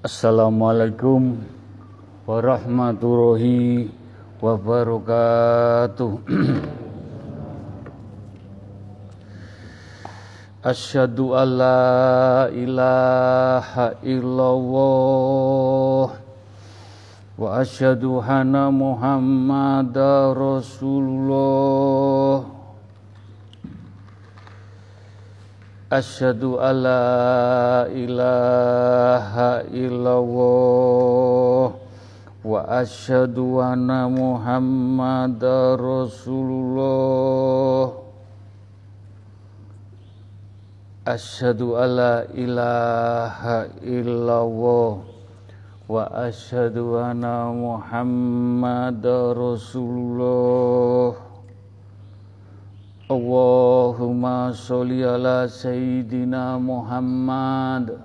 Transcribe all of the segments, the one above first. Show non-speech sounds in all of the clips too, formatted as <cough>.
Assalamualaikum warahmatullahi wabarakatuh. <clears throat> Asyhadu an la ilaha illallah wa asyhadu anna Muhammadar Rasulullah. Asyhadu an la ilaha illallah. Wa asyhadu anna Muhammadar Rasulullah. Asyhadu an la ilaha illallah. Wa asyhadu anna Muhammadar Rasulullah Allahumma sholli ala sayyidina Muhammad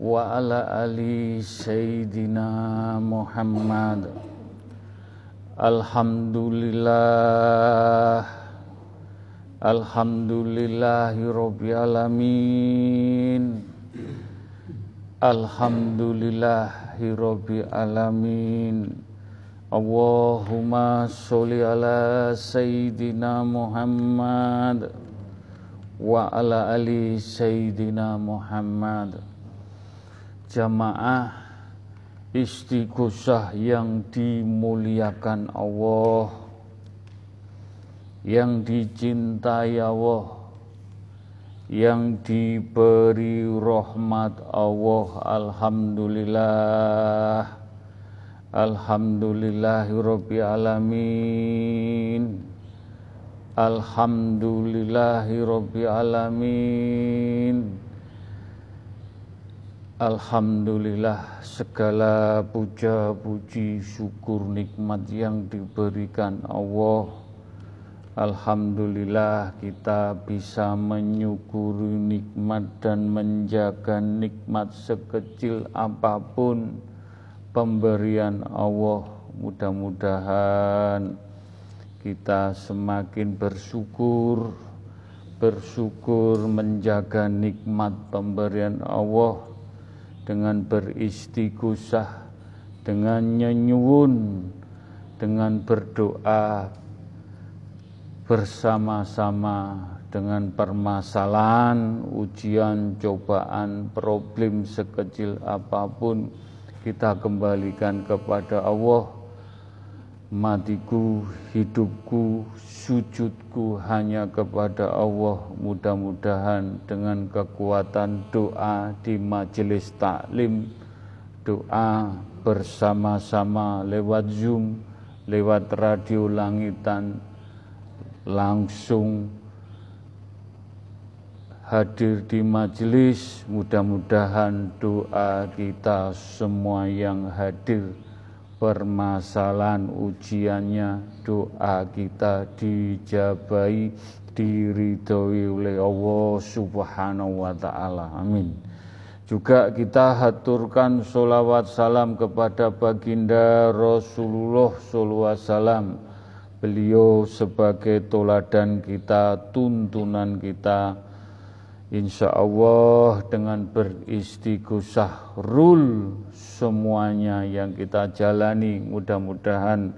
wa ala ali sayyidina Muhammad. Alhamdulillah. Alhamdulillahi rabbil alamin. Alhamdulillahi rabbil alamin Allahumma sholli ala sayyidina Muhammad wa ala ali sayyidina Muhammad. Jamaah istighosah yang dimuliakan Allah yang dicintai Allah yang diberi rahmat Allah alhamdulillah Alhamdulillahi alamin. Alhamdulillahi alamin. Alhamdulillah segala puja puji syukur nikmat yang diberikan Allah. Alhamdulillah kita bisa menyukuri nikmat dan menjaga nikmat sekecil apa pun pemberian Allah. Mudah-mudahan kita semakin bersyukur bersyukur menjaga nikmat pemberian Allah dengan beristighosah dengan nyenyuun dengan berdoa bersama-sama dengan permasalahan, ujian, cobaan, problem sekecil apa pun kita kembalikan kepada Allah matiku, hidupku, sujudku hanya kepada Allah. Mudah-mudahan dengan kekuatan doa di majelis taklim, doa bersama-sama lewat Zoom, lewat radio langitan, langsung hadir di majelis, mudah-mudahan doa kita semua yang hadir permasalahan ujiannya doa kita dijabai diridhoi oleh Allah Subhanahu wa taala. Amin. Juga kita haturkan solawat salam kepada baginda Rasulullah SAW. Beliau sebagai toladan kita, tuntunan kita, Insya Allah dengan beristighosah rul semuanya yang kita jalani mudah-mudahan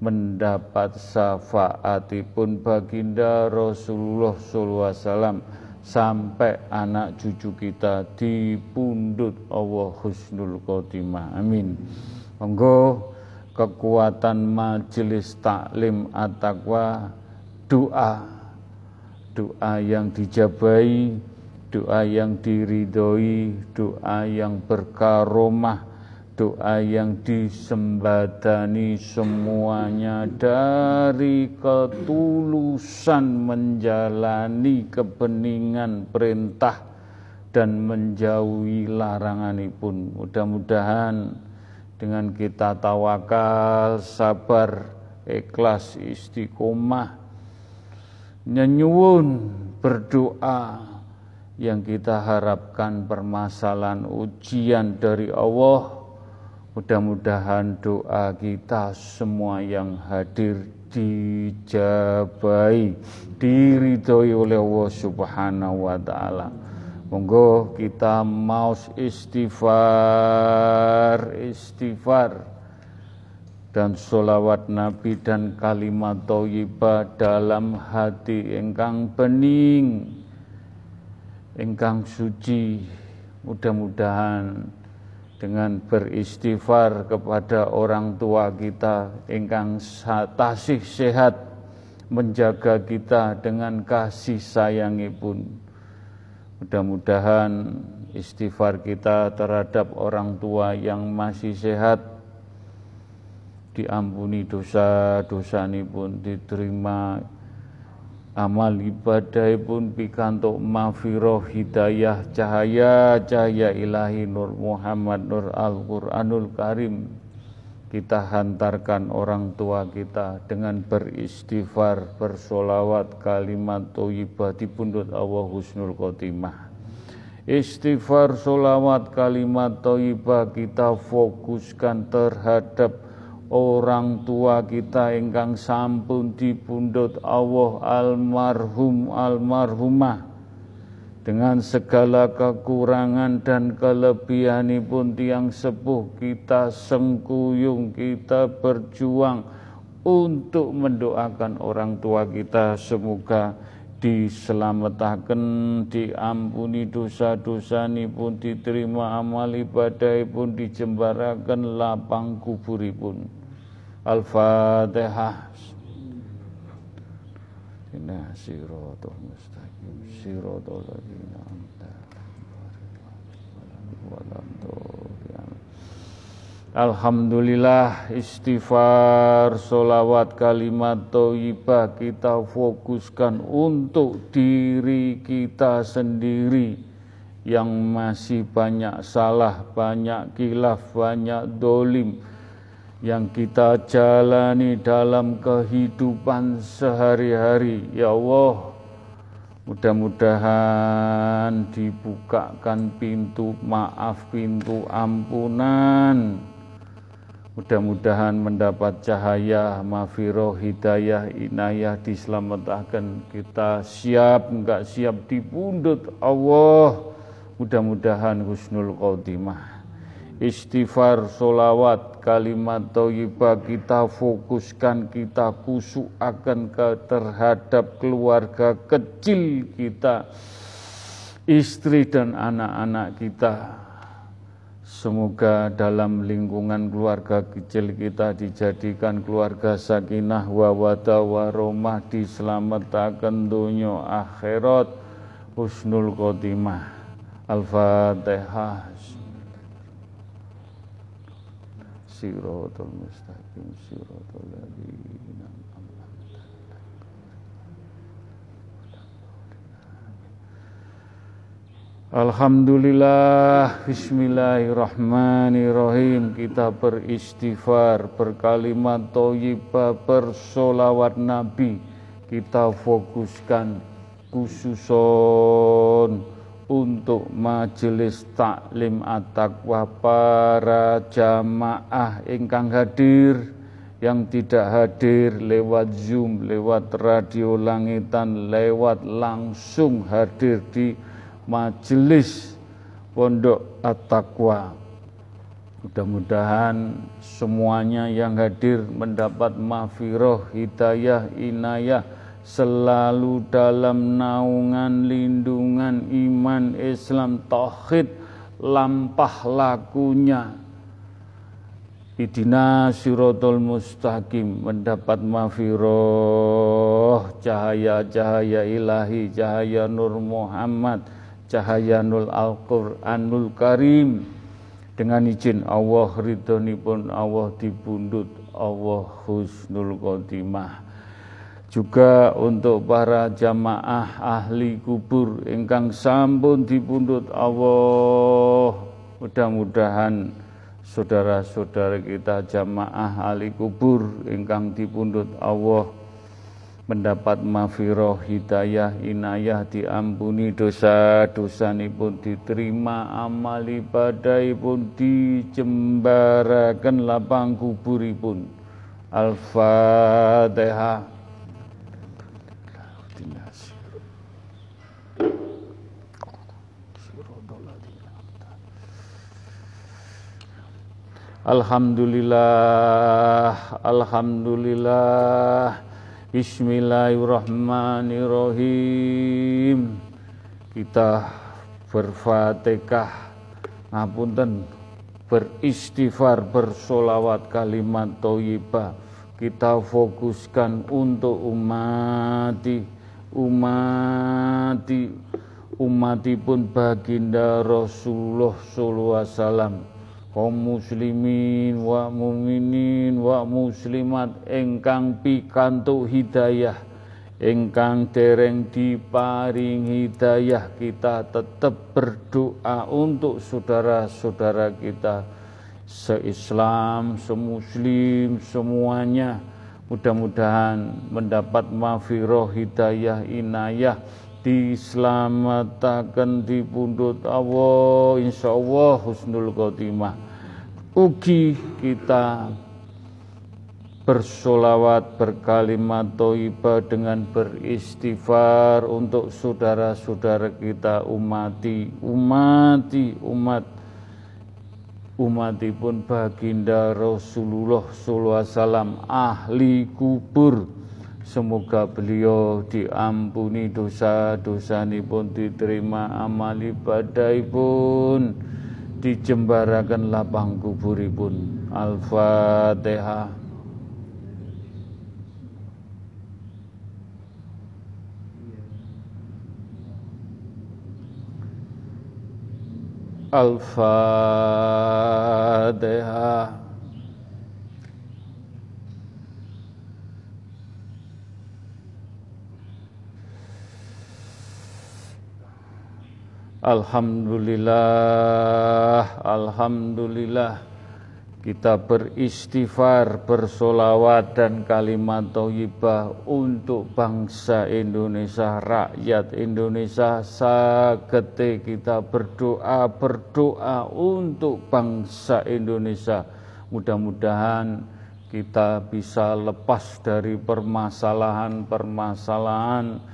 mendapat syafaatipun baginda Rasulullah SAW sampai anak cucu kita dipundut Allah husnul khotimah. Amin. Monggo kekuatan majelis taklim at-taqwa doa doa yang dijabai doa yang diridhoi, doa yang berkaromah, doa yang disembadani semuanya dari ketulusan menjalani kebeningan perintah dan menjauhi larangan pun. Mudah-mudahan dengan kita tawakal, sabar, ikhlas, istiqomah, nyenyuun, berdoa, yang kita harapkan permasalahan ujian dari Allah mudah-mudahan doa kita semua yang hadir dijabai diridhoi oleh Allah Subhanahu wa taala. Monggo kita mau istighfar, istighfar. Dan solawat Nabi dan kalimat thayyibah dalam hati engkang bening, engkang suci. Mudah-mudahan dengan beristighfar kepada orang tua kita engkang tasih sehat menjaga kita dengan kasih sayangipun Mudah-mudahan istighfar kita terhadap orang tua yang masih sehat diampuni dosa-dosa ini pun diterima amal ibadah pun pikantuk mafiroh hidayah cahaya cahaya ilahi nur Muhammad nur Al-Quranul Karim kita hantarkan orang tua kita dengan beristighfar, bersolawat, kalimat toyibah di pundut Allah Husnul Khotimah. Istighfar, solawat, kalimat toyibah kita fokuskan terhadap orang tua kita ingkang sampun di pundut Allah almarhum almarhumah. Dengan segala kekurangan dan kelebihan pun tiang sepuh kita sengkuyung kita berjuang untuk mendoakan orang tua kita. Semoga diselamatkan diampuni dosa-dosa pun diterima amal ibadah pun dijembarakan lapang kuburipun. Al-Fatihah. Inna siratul mustaqim siratul ladzina Alhamdulillah istighfar, solawat, kalimat toibah kita fokuskan untuk diri kita sendiri yang masih banyak salah, banyak kilaf, banyak dolim, yang kita jalani dalam kehidupan sehari-hari. Ya Allah, mudah-mudahan dibukakan pintu maaf, pintu ampunan. Mudah-mudahan mendapat cahaya, mafiroh, hidayah, inayah diselamatkan. Kita siap, enggak siap dipundut Allah. Mudah-mudahan husnul khotimah. Istighfar, solawat, kalimat thayyibah kita fokuskan kita kusuk akan ke terhadap keluarga kecil kita istri dan anak-anak kita Semoga dalam lingkungan keluarga kecil kita dijadikan keluarga sakinah wa wada wa romah diselamatkan dunia akhirat husnul khotimah. Al-Fatihah. siratal mustaqim ladzina Alhamdulillah, Bismillahirrahmanirrahim. Kita beristighfar, berkalimat toyibah, bersolawat Nabi. Kita fokuskan khususon untuk majelis taklim at-taqwa para jamaah ingkang hadir yang tidak hadir lewat Zoom, lewat radio langitan, lewat langsung hadir di majelis Pondok At-Taqwa. Mudah-mudahan semuanya yang hadir mendapat mafiroh, hidayah, inayah, selalu dalam naungan lindungan iman Islam tauhid lampah lakunya Idina siratul mustaqim mendapat mafiroh cahaya-cahaya ilahi, cahaya Nur Muhammad, cahaya Nur Al-Quranul Karim. Dengan izin Allah ridhonipun Allah dibundut Allah husnul khotimah juga untuk para jamaah ahli kubur ingkang sampun dipundhut Allah mudah-mudahan saudara-saudara kita jamaah ahli kubur ingkang dipundhut Allah mendapat mafiroh hidayah inayah diampuni dosa dosa pun diterima amal ibadah pun dijembarakan lapang kubur pun al-fatihah Alhamdulillah, Alhamdulillah, Bismillahirrahmanirrahim. Kita berfatihah, ngapunten, beristighfar, bersolawat kalimat toyibah. Kita fokuskan untuk umati, umati, umatipun baginda Rasulullah sallallahu alaihi wasallam kaum muslimin wa muminin wa muslimat engkang pikantuk hidayah engkang dereng diparing hidayah kita tetap berdoa untuk saudara-saudara kita se-Islam, se-Muslim semuanya. Mudah-mudahan mendapat mafiroh hidayah inayah diselamatkan di pundut Allah insyaallah husnul khotimah. Ugi kita bersolawat berkalimat toibah dengan beristighfar untuk saudara-saudara kita umati umati umat umatipun baginda Rasulullah sallallahu alaihi wasallam ahli kubur Semoga beliau diampuni dosa-dosa pun diterima amal ibadah pun dijembarakan lapang kuburipun. Al-Fatihah. Al-Fatihah. Alhamdulillah, Alhamdulillah kita beristighfar, bersolawat dan kalimat thayyibah untuk bangsa Indonesia, rakyat Indonesia. Sagete kita berdoa, berdoa untuk bangsa Indonesia. Mudah-mudahan kita bisa lepas dari permasalahan-permasalahan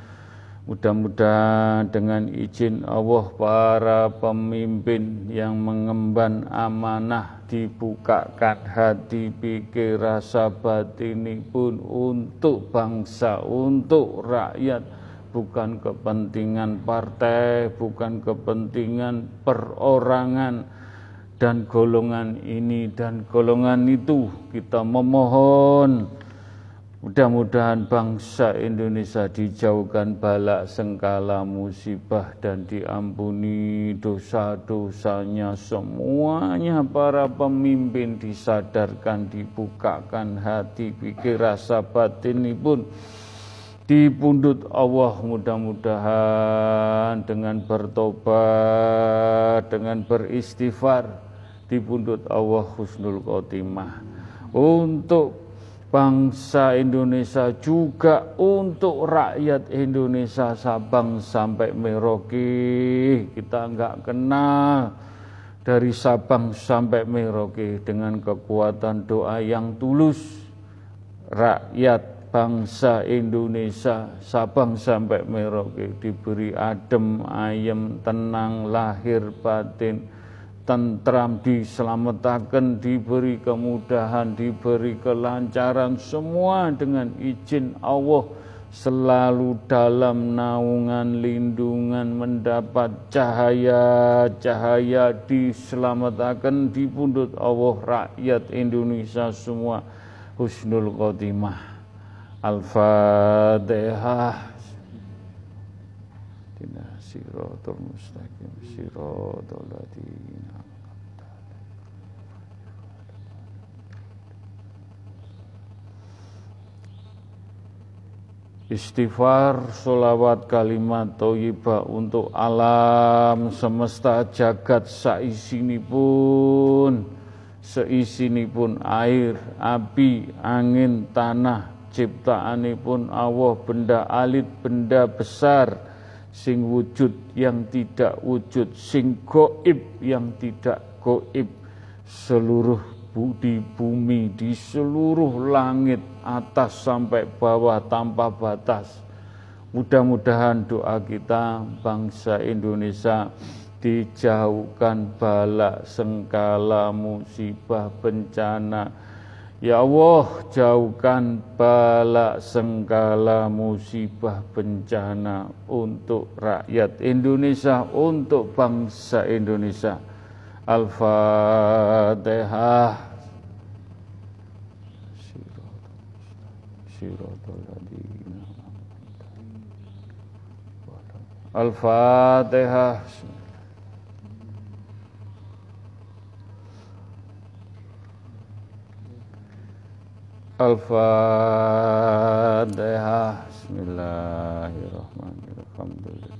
Mudah-mudahan dengan izin Allah para pemimpin yang mengemban amanah dibukakan hati pikir rasa batin pun untuk bangsa, untuk rakyat. Bukan kepentingan partai, bukan kepentingan perorangan dan golongan ini dan golongan itu. Kita memohon Mudah-mudahan bangsa Indonesia dijauhkan balak sengkala musibah dan diampuni dosa-dosanya. Semuanya para pemimpin disadarkan dibukakan hati pikir rasa batin ini pun dipundut Allah. Mudah-mudahan dengan bertobat dengan beristighfar dipundut Allah husnul khotimah. Untuk bangsa Indonesia juga untuk rakyat Indonesia Sabang sampai Merauke. Kita enggak kenal dari Sabang sampai Merauke dengan kekuatan doa yang tulus. Rakyat bangsa Indonesia Sabang sampai Merauke diberi adem ayem tenang lahir batin tentram, diselamatkan, diberi kemudahan, diberi kelancaran, semua dengan izin Allah. Selalu dalam naungan lindungan mendapat cahaya-cahaya diselamatkan di pundut Allah rakyat Indonesia semua. Husnul khotimah. Al-Fatihah. Siratul mustaqim Siratul ladina Istighfar, solawat, kalimat, toyibah untuk alam semesta jagat saisini pun, seisini pun air, api, angin, tanah, ciptaan pun Allah, benda alit, benda besar, sing wujud yang tidak wujud, sing goib yang tidak goib, seluruh di bumi, di seluruh langit, atas sampai bawah tanpa batas. Mudah-mudahan doa kita bangsa Indonesia dijauhkan bala sengkala musibah bencana Ya Allah jauhkan bala sengkala musibah bencana untuk rakyat Indonesia untuk bangsa Indonesia Al-Fatihah Al-Fatihah Al-Fatihah Bismillahirrahmanirrahim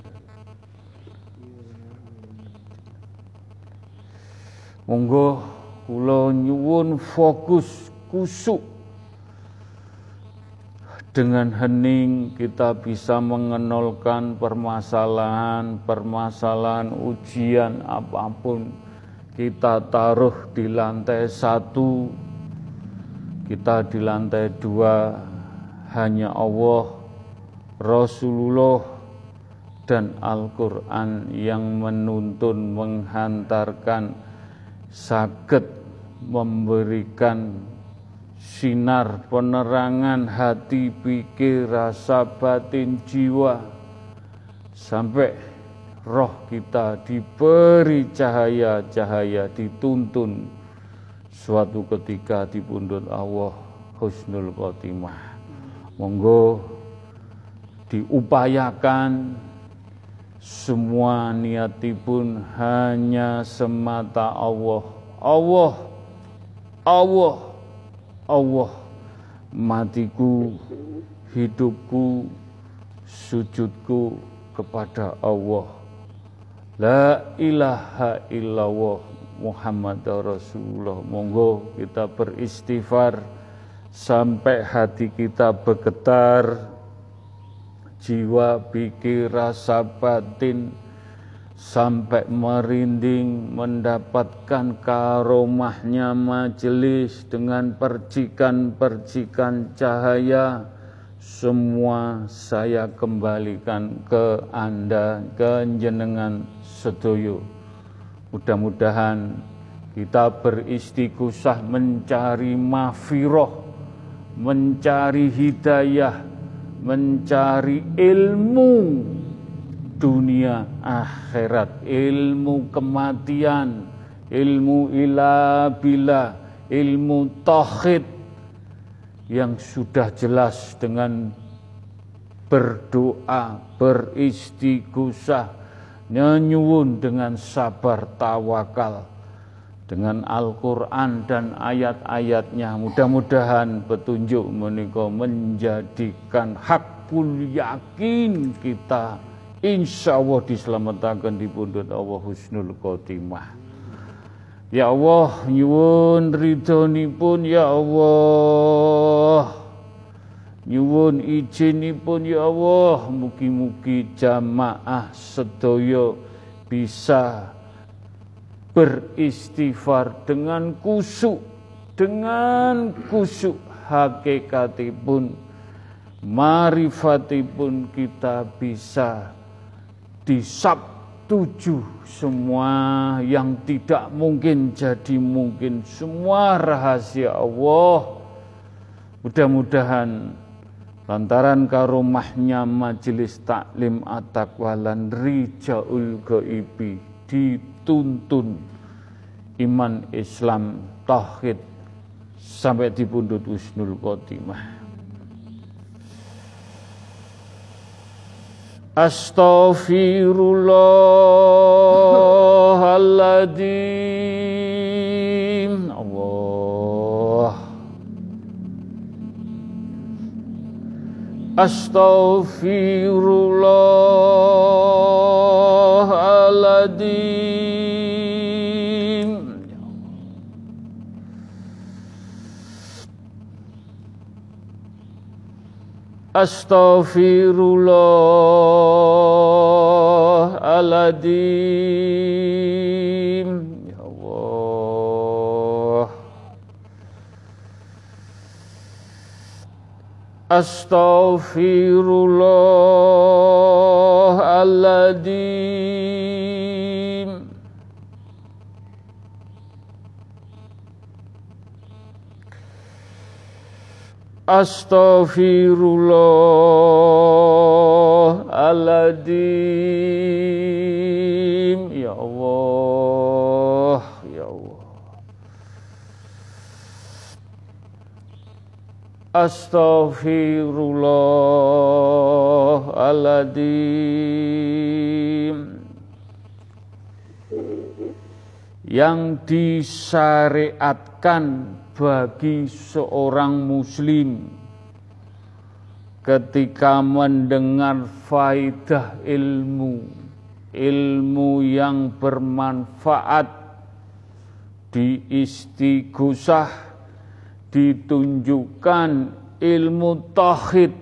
Monggo kula nyuwun fokus kusuk. Dengan hening kita bisa mengenolkan permasalahan-permasalahan ujian apa pun kita taruh di lantai satu kita di lantai dua. Hanya Allah, Rasulullah, dan Al-Quran yang menuntun, menghantarkan, sakit memberikan sinar penerangan hati, pikir, rasa batin, jiwa, sampai roh kita diberi cahaya-cahaya, dituntun suatu ketika di pundut Allah husnul khotimah. Monggo diupayakan semua niatipun hanya semata Allah. Allah, Allah, Allah. Matiku, hidupku, sujudku kepada Allah. La ilaha illallah Muhammad Rasulullah. Monggo kita beristighfar sampai hati kita bergetar, jiwa, pikir, rasa batin sampai merinding mendapatkan karomahnya majelis dengan percikan-percikan cahaya. Semua saya kembalikan ke Anda ke jenengan sedoyo. Mudah-mudahan kita beristighosah mencari mafiroh, mencari hidayah, mencari ilmu dunia akhirat, ilmu kematian, ilmu ilah bila, ilmu tauhid yang sudah jelas dengan berdoa, beristighosah, nyuwun dengan sabar tawakal dengan Al-Quran dan ayat-ayatnya. Mudah-mudahan petunjuk menikah menjadikan hakul yakin kita. Insya Allah diselamatkan di pundut Allah husnul khotimah. Ya Allah nyuwun ridhoni pun ya Allah. Nyuwun izinipun ya Allah. Mugi-mugi jamaah sedaya bisa beristighfar dengan kusuk dengan kusuk hakikatipun marifatipun kita bisa disab tujuh semua yang tidak mungkin jadi mungkin semua rahasia Allah. Mudah-mudahan lantaran karomahnya majelis taklim atakwalan rijaul gaibi dituntun iman Islam tauhid sampai di pundut usnul khotimah. Astaghfirullahaladzim. Astaghfirullahaladzim Astaghfirullahaladzim Astaghfirullahaladzim Astaghfirullahaladzim Ya Allah Ya Allah. Astaghfirullahaladzim Yang disyariatkan bagi seorang muslim ketika mendengar faidah ilmu, ilmu yang bermanfaat di istighosah ditunjukkan ilmu tauhid,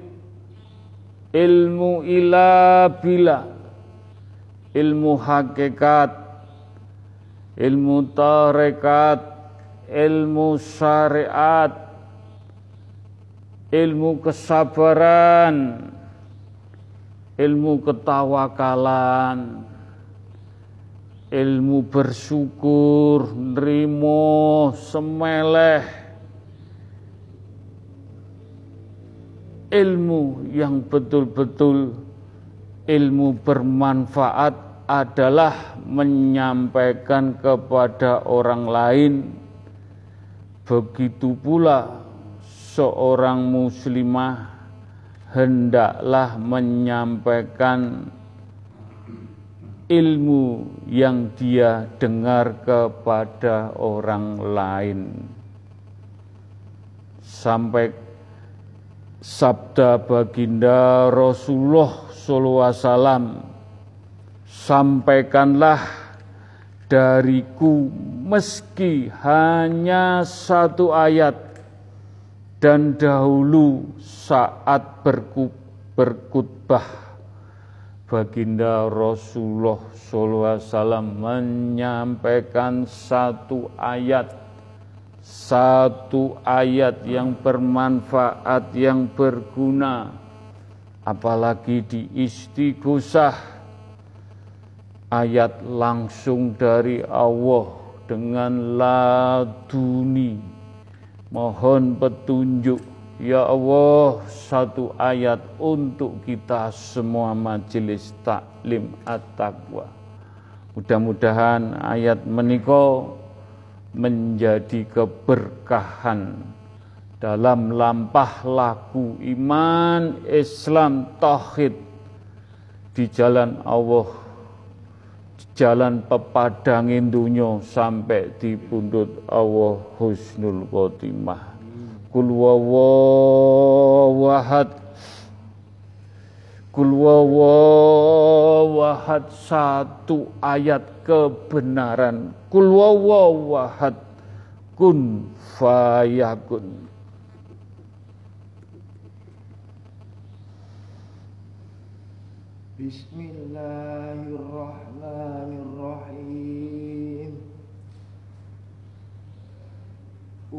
ilmu ila bila, ilmu hakikat, ilmu tarekat, ilmu syariat, ilmu kesabaran, ilmu ketawakalan, ilmu bersyukur, nerimo, semeleh, ilmu yang betul-betul ilmu bermanfaat adalah menyampaikan kepada orang lain. Begitu pula seorang muslimah hendaklah menyampaikan ilmu yang dia dengar kepada orang lain. Sampai sabda baginda Rasulullah SAW sampaikanlah dariku meski hanya satu ayat. Dan dahulu saat berkutbah Baginda Rasulullah SAW menyampaikan satu ayat. Satu ayat yang bermanfaat yang berguna. Apalagi di istighosah ayat langsung dari Allah dengan laduni Mohon petunjuk Ya Allah satu ayat untuk kita semua majelis taklim at-taqwa. Mudah-mudahan ayat meniko menjadi keberkahan dalam lampah laku iman Islam tauhid di jalan Allah jalan pepadangin dunya sampai di pundut Allah husnul khotimah. Kul wawahad kul satu ayat kebenaran. Kul wawahad kun fayakun. Bismillahirrahmanirrahim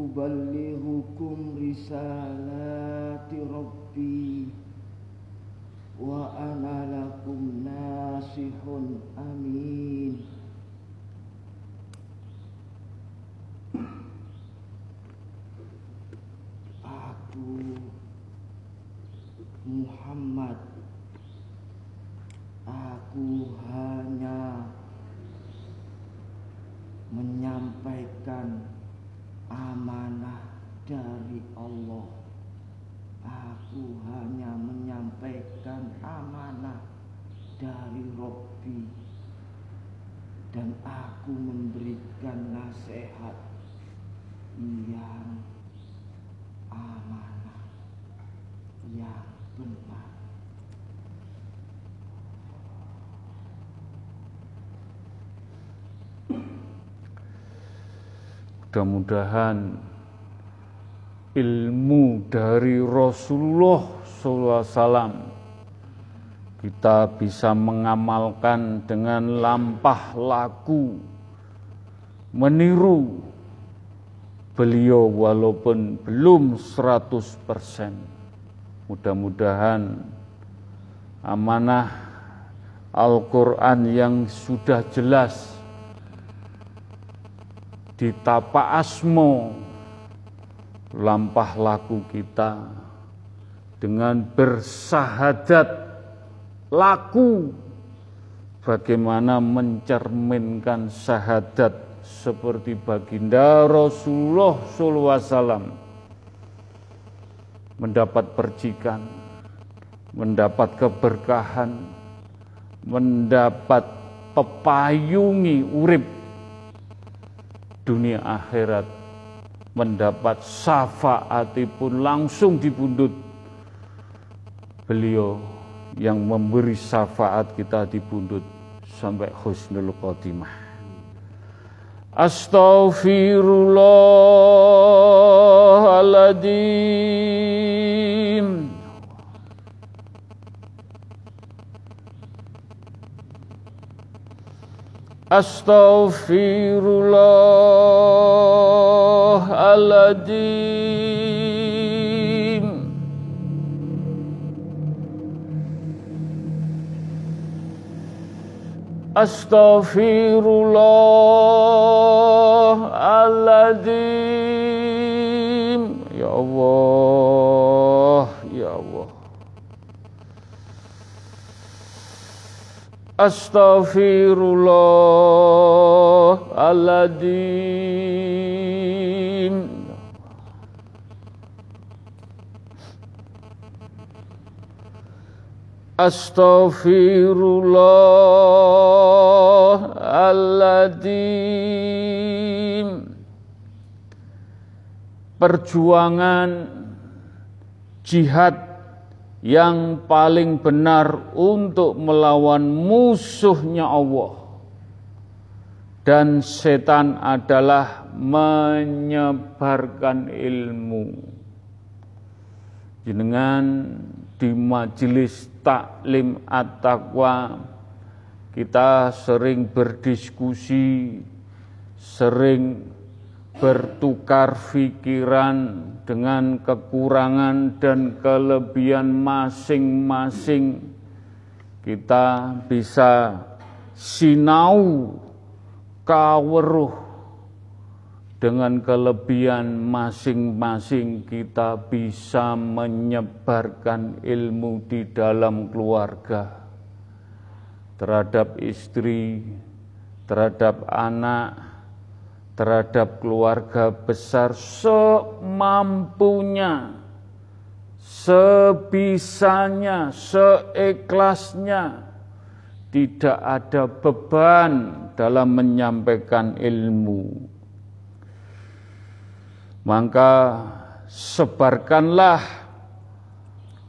Uballighukum risalati Rabbi Wa ana lakum nasihun amin Aku Muhammad Aku hanya menyampaikan amanah dari Allah. Aku hanya menyampaikan amanah dari Robbi dan aku memberikan nasihat yang amanah yang benar. Mudah-mudahan ilmu dari Rasulullah SAW kita bisa mengamalkan dengan lampah laku, meniru beliau walaupun belum 100%. Mudah-mudahan amanah Al-Quran yang sudah jelas di tapa asmo. Lampah laku kita dengan bersahadat laku. Bagaimana mencerminkan syahadat seperti baginda Rasulullah SAW mendapat percikan, mendapat keberkahan, mendapat pepayungi urip dunia akhirat mendapat syafaatipun langsung dibundut beliau yang memberi syafaat kita dibundut sampai husnul khotimah. Astaghfirullahaladzim Astaghfirullahaladzim Astaghfirullahaladzim Ya Allah Astaghfirullahaladzim Astaghfirullahaladzim Perjuangan jihad yang paling benar untuk melawan musuhnya Allah. Dan setan adalah menyebarkan ilmu. Jenengan di majelis taklim at-taqwa kita sering berdiskusi sering bertukar pikiran dengan kekurangan dan kelebihan masing-masing kita bisa sinau kaweruh dengan kelebihan masing-masing kita bisa menyebarkan ilmu di dalam keluarga terhadap istri, terhadap anak, terhadap keluarga besar semampunya, sebisanya, seikhlasnya. Tidak ada beban dalam menyampaikan ilmu. Maka sebarkanlah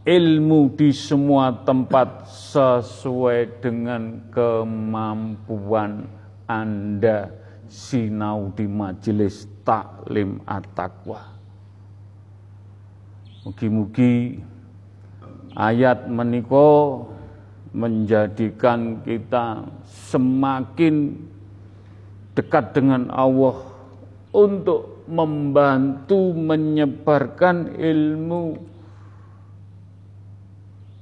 ilmu di semua tempat sesuai dengan kemampuan Anda sinau di majelis taklim at-taqwa. Mugi-mugi ayat meniko menjadikan kita semakin dekat dengan Allah untuk membantu menyebarkan ilmu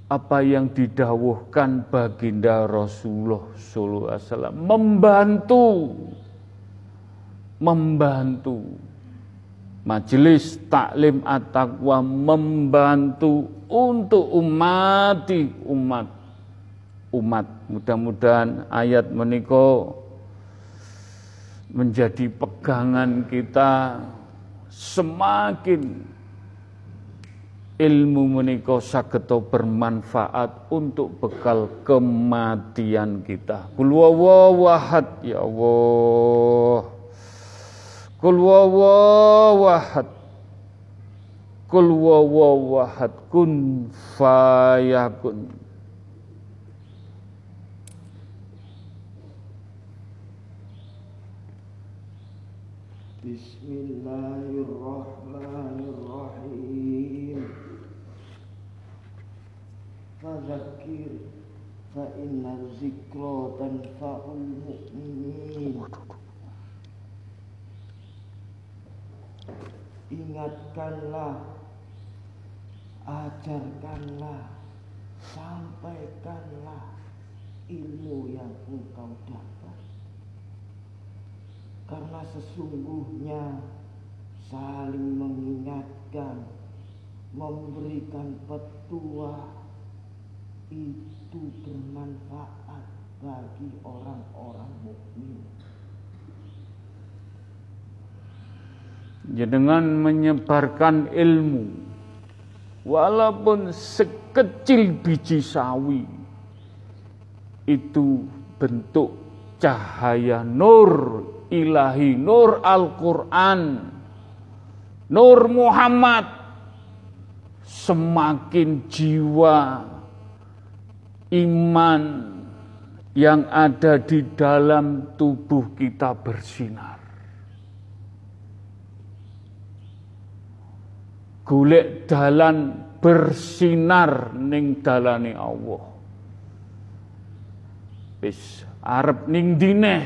apa yang didawuhkan baginda Rasulullah wasallam membantu membantu majelis taklim at-taqwa membantu untuk umati umat umat mudah-mudahan ayat meniko menjadi pegangan kita semakin ilmu meniko sageto bermanfaat untuk bekal kematian kita. Kul ya Allah. Kul wawahad Kul wawahad kun fayakun Bismillahirrahmanirrahim. Fadzakir fa inna zikra tanfa'ul mu'minin ingatkanlah, ajarkanlah, sampaikanlah ilmu yang engkau dapat. Karena sesungguhnya saling mengingatkan memberikan petua itu bermanfaat bagi orang-orang mukmin. Dengan menyebarkan ilmu walaupun sekecil biji sawi itu bentuk cahaya nur ilahi, nur Al-Quran, nur Muhammad, semakin jiwa iman yang ada di dalam tubuh kita bersinar. Golek dalan bersinar ning dalane Allah. Wis arep ning dineh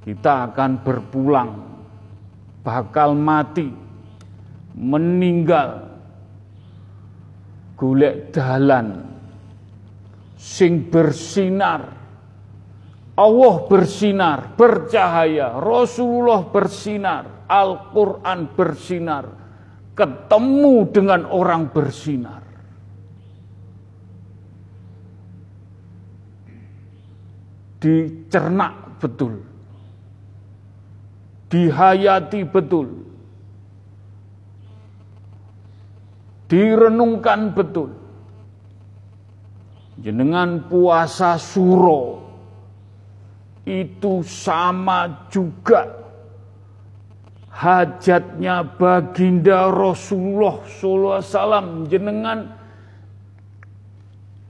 kita akan berpulang. Bakal mati meninggal. Golek dalan sing bersinar. Allah bersinar, bercahaya, Rasulullah bersinar, Al-Quran bersinar, ketemu dengan orang bersinar. Dicerna betul, dihayati betul, direnungkan betul. Jenengan puasa suro. Itu sama juga hajatnya baginda Rasulullah SAW jenengan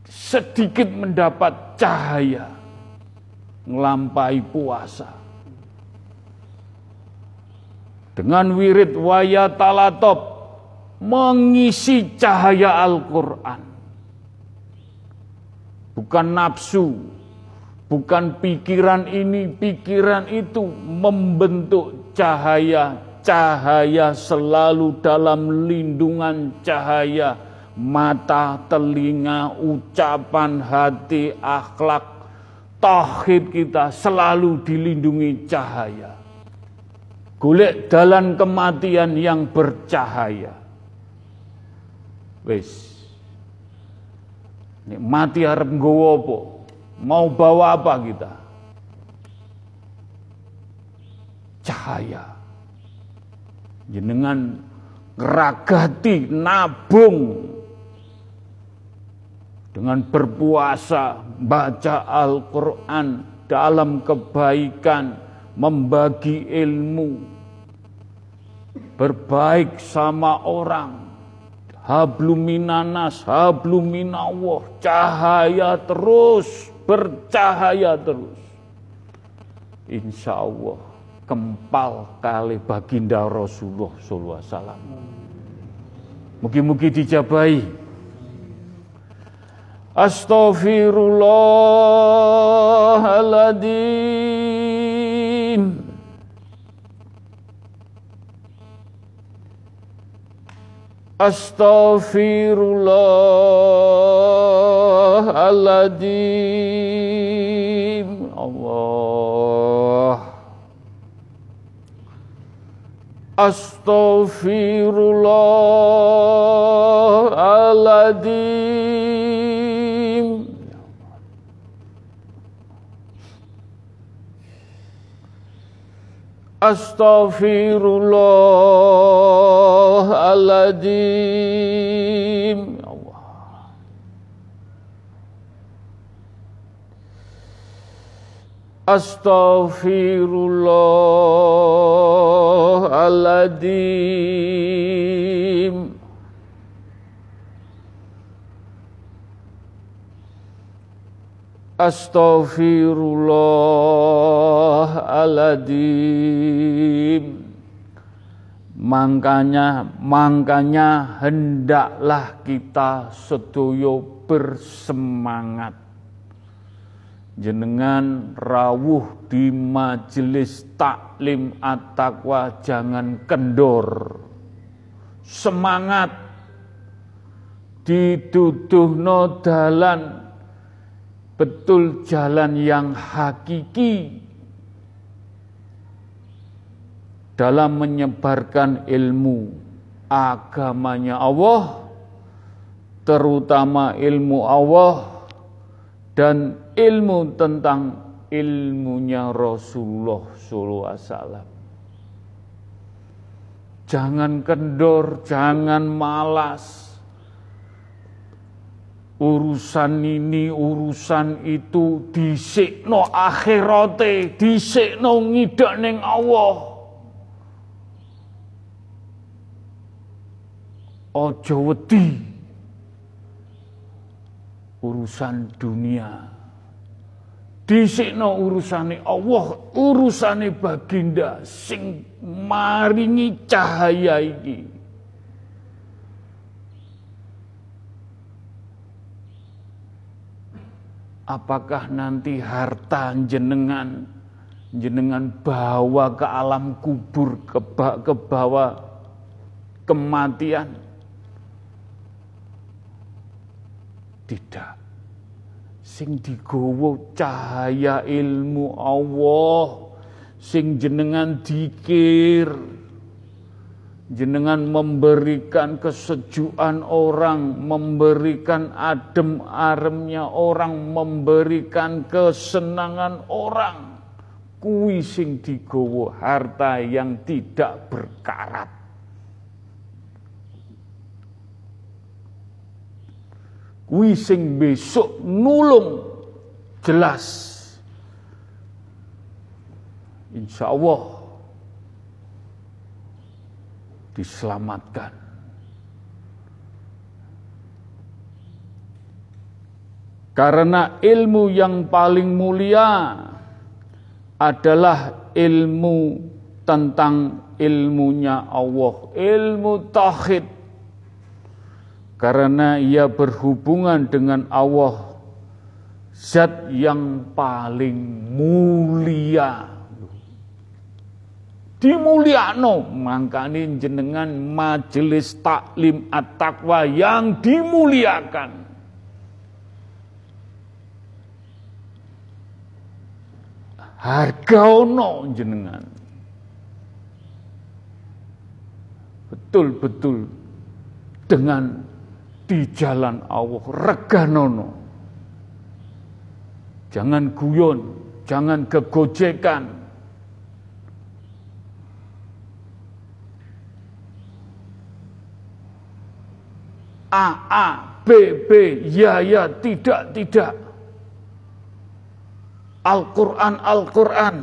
sedikit mendapat cahaya melampai puasa. Dengan wirid wayatalatop mengisi cahaya Al-Quran. Bukan nafsu, bukan pikiran ini, pikiran itu membentuk cahaya. Cahaya selalu dalam lindungan cahaya mata, telinga, ucapan, hati, akhlak, tauhid kita selalu dilindungi cahaya. Golek dalam kematian yang bercahaya. Nek mati harap nggowo apa? Mau bawa apa kita? Cahaya. Jenengan ngeragati, nabung dengan berpuasa, baca Al-Quran dalam kebaikan, membagi ilmu, berbaik sama orang, habluminanas, habluminallah, cahaya terus, bercahaya terus. Insya Allah kempal kali baginda Rasulullah sallallahu alaihi wasallam. Mugi-mugi dijabai. Astaghfirullahaladzim. Astaghfirullahaladzim Allah. Astaghfirullahaladzim Astaghfirullahaladzim Ya Allah Astaghfirullahaladzim Astaghfirullahaladzim Makanya, makanya hendaklah kita sedoyo bersemangat. Jenengan rawuh di majelis taklim at-taqwa jangan kendor. Semangat. Diduduhno dalan. Betul jalan yang hakiki. Dalam menyebarkan ilmu, agamanya Allah, terutama ilmu Allah dan ilmu tentang ilmunya Rasulullah wasallam. Jangan kendor, jangan malas. Urusan ini, urusan itu disikno akhirate, disikno ngidak ning Allah. Ojo wedi urusan dunia. Disikno urusane Allah, urusane baginda sing maringi cahaya iki. Apakah nanti harta jenengan jenengan bawa ke alam kubur ke, ke bawah kematian Tidak. Sing digowo cahaya ilmu Allah. Sing jenengan dikir. Jenengan memberikan kesejukan orang, memberikan adem aremnya orang, memberikan kesenangan orang. Kui sing digowo harta yang tidak berkarat. Kuwi besok nulung. Jelas. Insya Allah diselamatkan. Karena ilmu yang paling mulia adalah ilmu tentang ilmunya Allah. Ilmu tauhid karena ia berhubungan dengan Allah zat yang paling mulia. Dimuliano makanya jenengan majelis taklim at-taqwa yang dimuliakan. Harga ono jenengan. Betul-betul dengan di jalan Allah reganono. Jangan guyon, jangan kegojekan. A, A, B, B, ya, ya, tidak, tidak. Al-Quran, Al-Quran.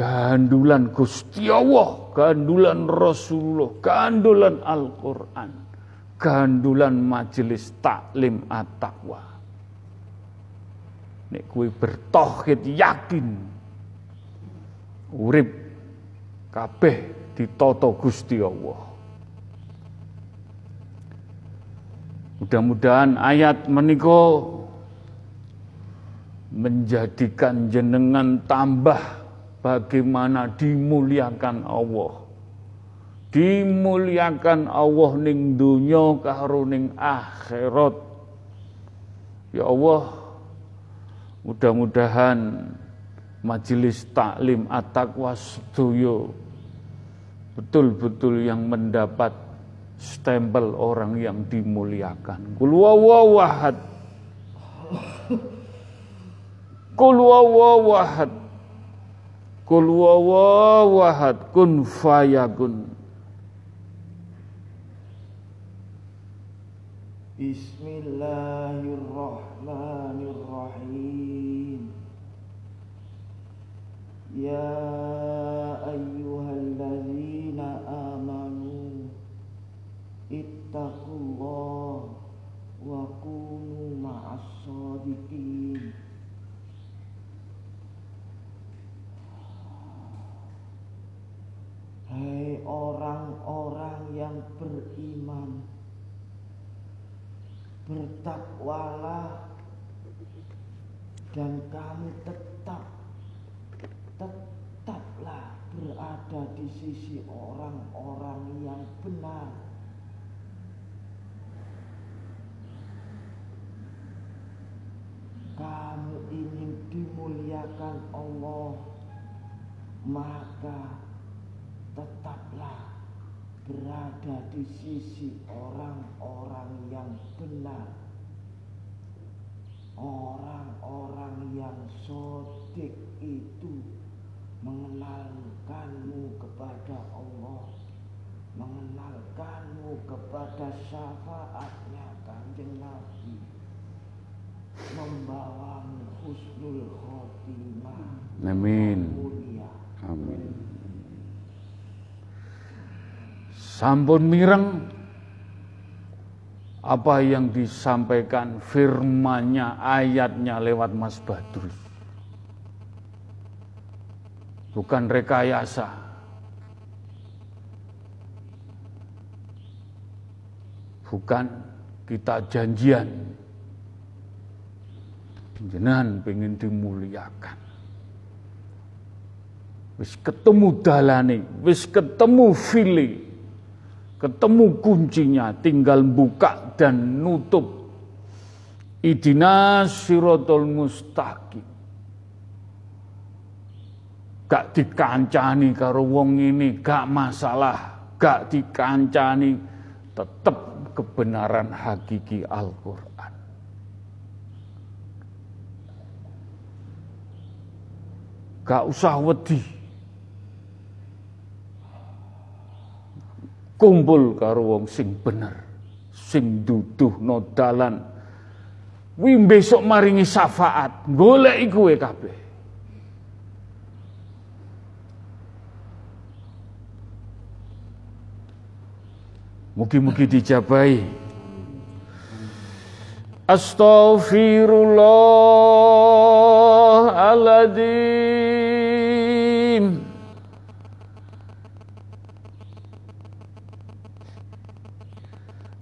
Gandulan Gusti Allah, gandulan Rasulullah, gandulan Al-Quran, gandulan majelis taklim at-taqwa. Nek kue bertohid yakin, urip kabeh ditoto Gusti Allah. Mudah-mudahan ayat meniko menjadikan jenengan tambah bagaimana dimuliakan Allah. Dimuliakan Allah ning dunya karo ning akhirat. Ya Allah, mudah-mudahan majelis taklim at-taqwa sedoyo betul-betul yang mendapat stempel orang yang dimuliakan. Kul wawahad. Kul wawahad. Kul wawahad kun fayakun. Bismillahirrahmanirrahim. Ya ayyuhalladzina amanu ittaqullah orang-orang yang beriman Bertakwalah Dan kamu tetap Tetaplah berada di sisi orang-orang yang benar. Kamu ingin dimuliakan Allah maka tetaplah berada di sisi orang-orang yang benar orang-orang yang sodik itu mengenalkanmu kepada Allah mengenalkanmu kepada syafaatnya kanjeng Nabi membawamu husnul khotimah Amin. mulia Amin. Sampun mireng apa yang disampaikan firmannya, ayatnya lewat Mas Badrus. Bukan rekayasa. Bukan kita janjian. Jenengan pengen dimuliakan. Wis ketemu dalane, wis ketemu file, ketemu kuncinya, tinggal buka dan nutup. Idina sirotol mustaqim. Gak dikancani karo wong ini, gak masalah. Gak dikancani, tetap kebenaran hakiki Al-Quran. Gak usah wedi. Kumpul karo wong sing bener, sing duduh no dalan. Wi besok maringi syafaat, golek kowe kabeh. Mugi-mugi dijabai. Astaghfirullahaladzim.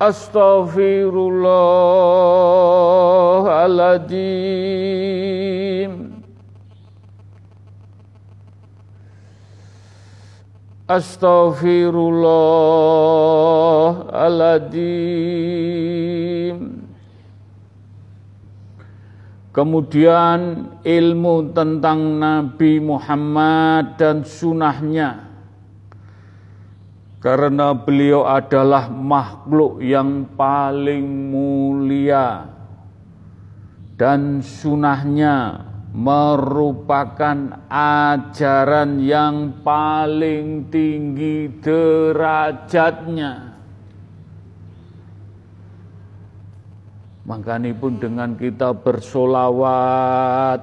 Astaghfirullahaladzim Astaghfirullahaladzim Kemudian ilmu tentang Nabi Muhammad dan sunnahnya Karena beliau adalah makhluk yang paling mulia Dan sunnahnya merupakan ajaran yang paling tinggi derajatnya. Makanya pun dengan kita bersolawat,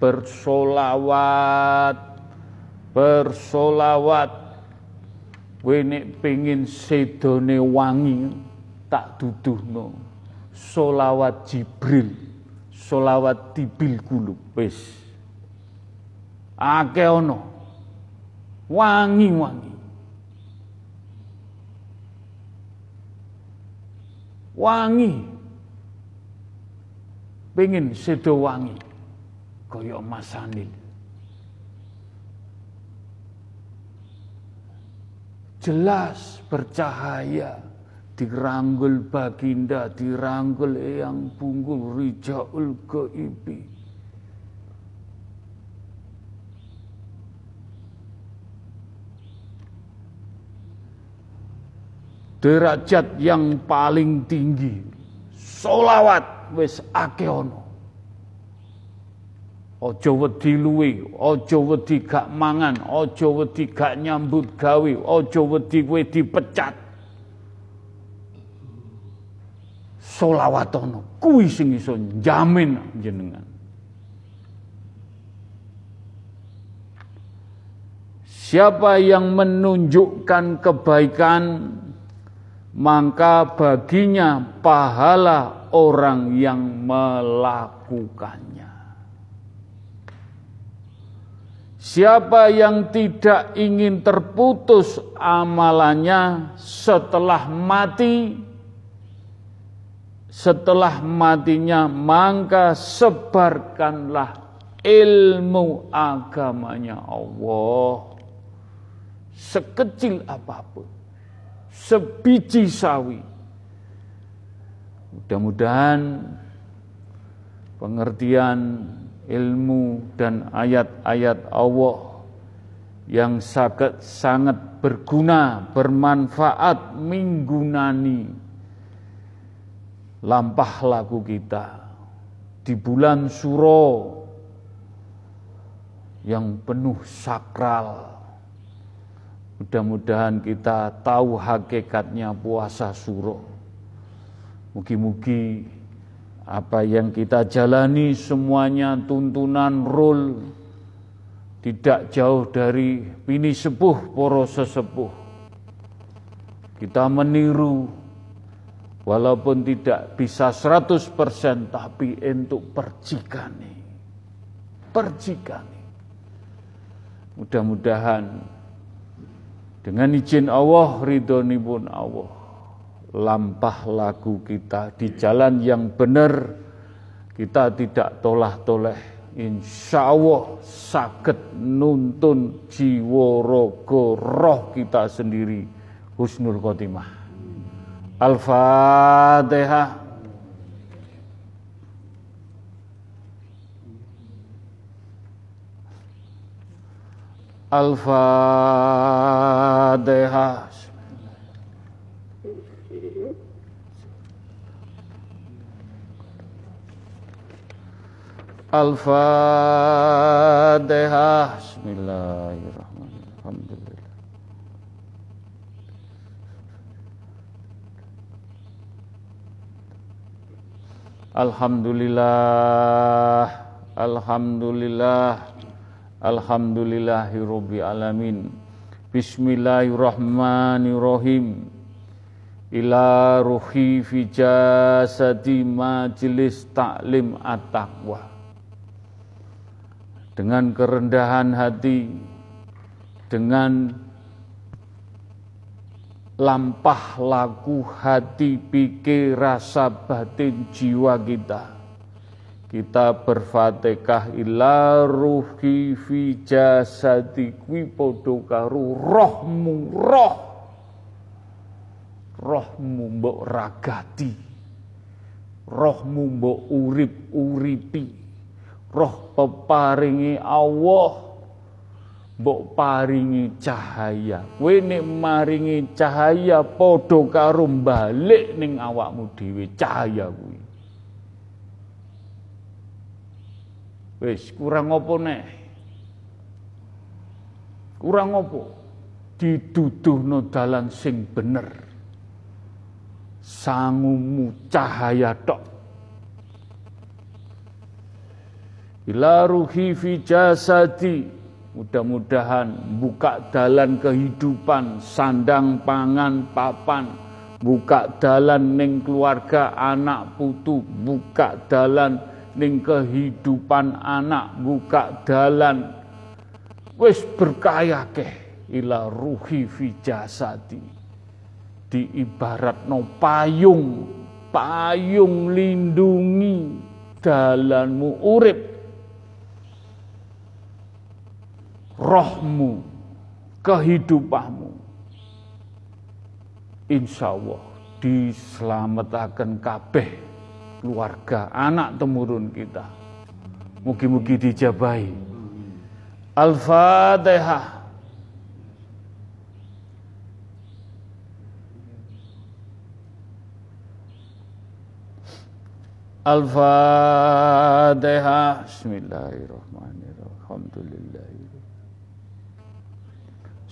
bersolawat, bersolawat, wene pengin sedone wangi tak duduhno. Solawat Jibril solawat tibil kulub wis. Akeh ana wangi-wangi. Wangi. Pengen sedo wangi kaya Mas jelas bercahaya diranggul baginda diranggul eyang punggul rijaul gaibi derajat yang paling tinggi solawat wis akeh aja wedi luwe aja wedi gak mangan aja wedi gak nyambut gawe aja wedi kowe dipecat solawatono kuwi sing iso jamin jenengan Siapa yang menunjukkan kebaikan maka baginya pahala orang yang melakukannya. Siapa yang tidak ingin terputus amalannya setelah mati, setelah matinya, maka sebarkanlah ilmu agamanya Allah sekecil apa pun, sebiji sawi. Mudah-mudahan pengertian ilmu dan ayat-ayat Allah yang sangat sangat berguna, bermanfaat, minggunani lampah laku kita di bulan suro yang penuh sakral. Mudah-mudahan kita tahu hakikatnya puasa suro. Mugi-mugi apa yang kita jalani semuanya tuntunan rule tidak jauh dari pini sepuh poro sesepuh. Kita meniru walaupun tidak bisa 100% tapi untuk perjikane. Perjikane. Mudah-mudahan dengan izin Allah ridhonipun Allah lampah lagu kita di jalan yang benar kita tidak tolah-toleh insya Allah sakit nuntun jiwa rogo roh kita sendiri. Husnul khotimah. Al-Fatihah. Al-Fatihah Al-Fatihah Bismillahirrahmanirrahim. Alhamdulillah. Alhamdulillah. Alhamdulillahi alamin. Bismillahirrahmanirrahim. Ila ruhi fi jasadi majlis taklim at-taqwa dengan kerendahan hati, dengan lampah laku hati, pikir, rasa batin jiwa kita. Kita berfatihah ila ruhi fi jasadi kwi podo karu rohmu roh. Rohmu mbok ragati. Rohmu mbok urip uripi roh peparingi Allah. Mbok paringi cahaya. Kowe nek maringi cahaya padha karo balik ning awakmu dhewe cahaya kuwi. Wis kurang apa nek kurang apa? Diduduhno dalan sing bener. Sangumu cahaya tok ila ruhi fi jasadi. Mudah-mudahan buka dalan kehidupan sandang pangan papan. Buka dalan ning keluarga anak putu. Buka dalan ning kehidupan anak. Buka dalan. Wis berkaya ke ila ruhi fi jasadi. Diibarat no payung. Payung lindungi dalanmu urip rohmu, kehidupanmu. Insya Allah diselamatkan kabeh keluarga, anak temurun kita. Mugi-mugi dijabahi. Al-Fatihah. Al-Fatihah. Bismillahirrahmanirrahim. Alhamdulillah.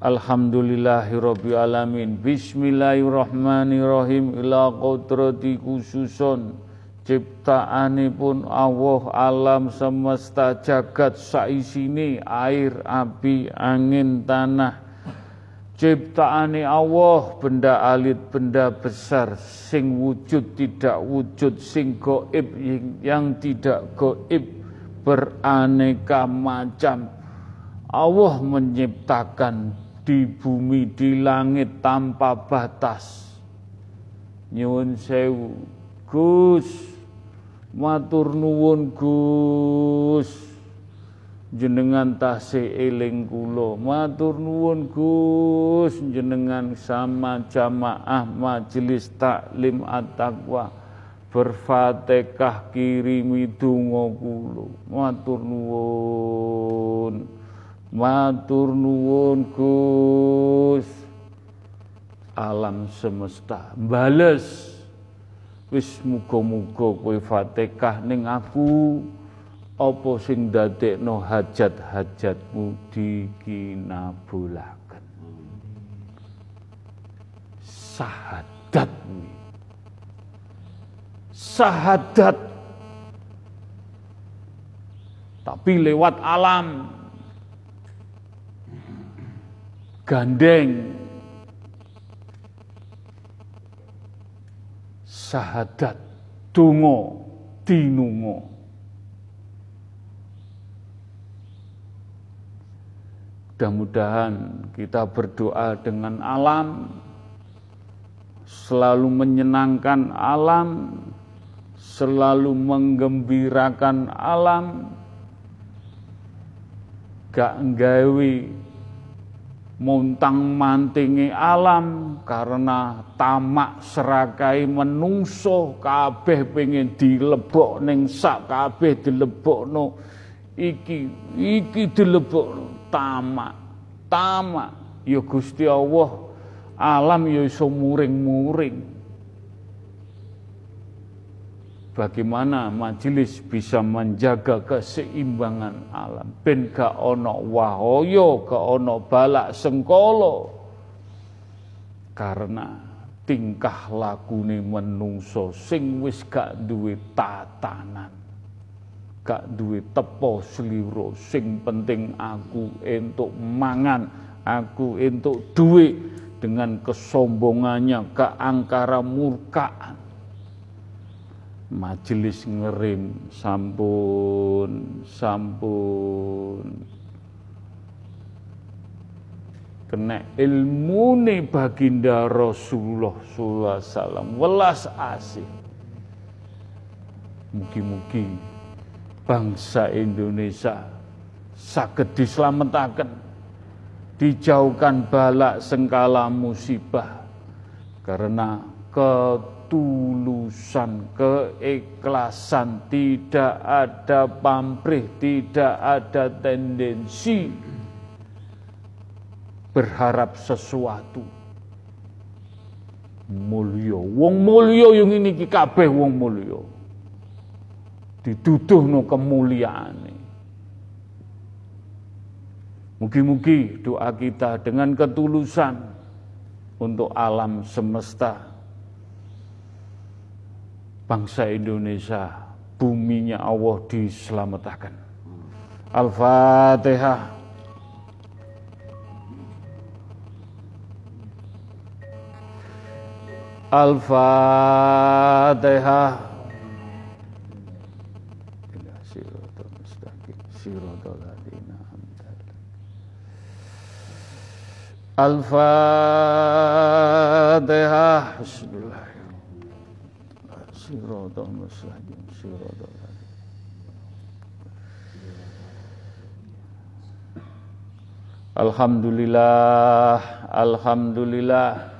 Alhamdulillahirabbil alamin. Bismillahirrahmanirrahim. Ila qudrati khususon ciptaanipun Allah alam semesta jagat saisine air api angin tanah. Ciptaane Allah benda alit benda besar sing wujud tidak wujud sing goib yang tidak goib beraneka macam. Allah menciptakan di bumi, di langit tanpa batas. Nyuwun sewu, Gus, matur nuwun Gus. Jenengan tasih eling kula, matur nuwun Gus, jenengan sama jamaah majelis taklim at-taqwa. Berfatihah kirimi donga kula. Matur nuwun matur nuwun Gus. Alam semesta. Bales. Wis muga-muga kowe Fatihah ning aku. Apa sing dadekno hajat-hajatmu dikinabulaken? Sahadat sahadat. Tapi lewat alam gandeng. Sahadat tungo dinungo mudah-mudahan kita berdoa dengan alam selalu menyenangkan alam selalu menggembirakan alam. Gak nggawe montang mantingi alam karena tamak serakai menungso kabeh pengen dilebok ning sak kabeh dilebokno. Iki iki dilebokno. Tamak tamak. Ya Gusti Allah alam ya iso muring-muring bagaimana majelis bisa menjaga keseimbangan alam? Ben gak ono wahoyo gak ono balak sengkolo. Karena tingkah lakune menungso sing wis gak duwe tatanan gak duwe tepo sliro. Sing penting aku entuk mangan aku entuk duit dengan kesombongannya keangkara murkaan majelis ngerim sampun sampun. Kena ilmu nih baginda Rasulullah sallallahu alaihi wasallam welas asih. Mugi-mugi bangsa Indonesia sakit diselamatkan dijauhkan balak sengkala musibah karena ke ketulusan, keikhlasan, tidak ada pamrih, tidak ada tendensi berharap sesuatu. Mulyo, wong mulyo yang ini kabeh wong mulya. Dituduhno kemuliaane. Mugi-mugi doa kita dengan ketulusan untuk alam semesta bangsa Indonesia, buminya Allah diselamatkan. Al-Fatihah. Al-Fatihah. Al-Fatihah. Bismillah. Siratal mustaqim, siratal Alhamdulillah, Alhamdulillah.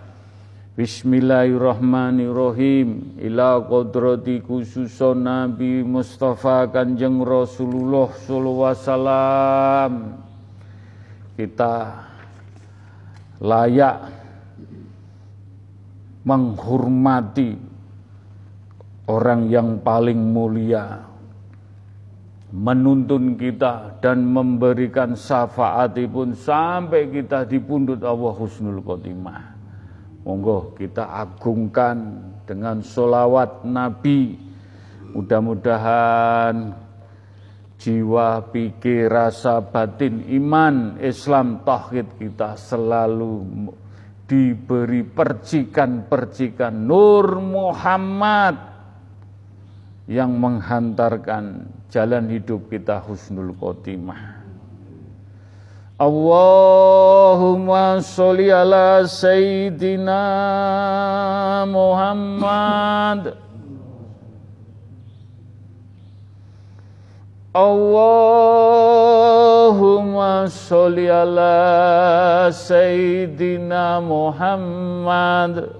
Bismillahirrahmanirrahim. Ila kodrati khususon Nabi Mustafa Kanjeng Rasulullah Sallallahu Wasallam. Kita layak menghormati orang yang paling mulia menuntun kita dan memberikan syafaatipun sampai kita dipundut Allah husnul khotimah. Monggo kita agungkan dengan solawat Nabi. Mudah-mudahan jiwa, pikir, rasa batin, iman, Islam, tauhid kita selalu diberi percikan-percikan Nur Muhammad yang menghantarkan jalan hidup kita husnul khotimah. Allahumma sholli ala sayyidina Muhammad Allahumma sholli ala sayyidina Muhammad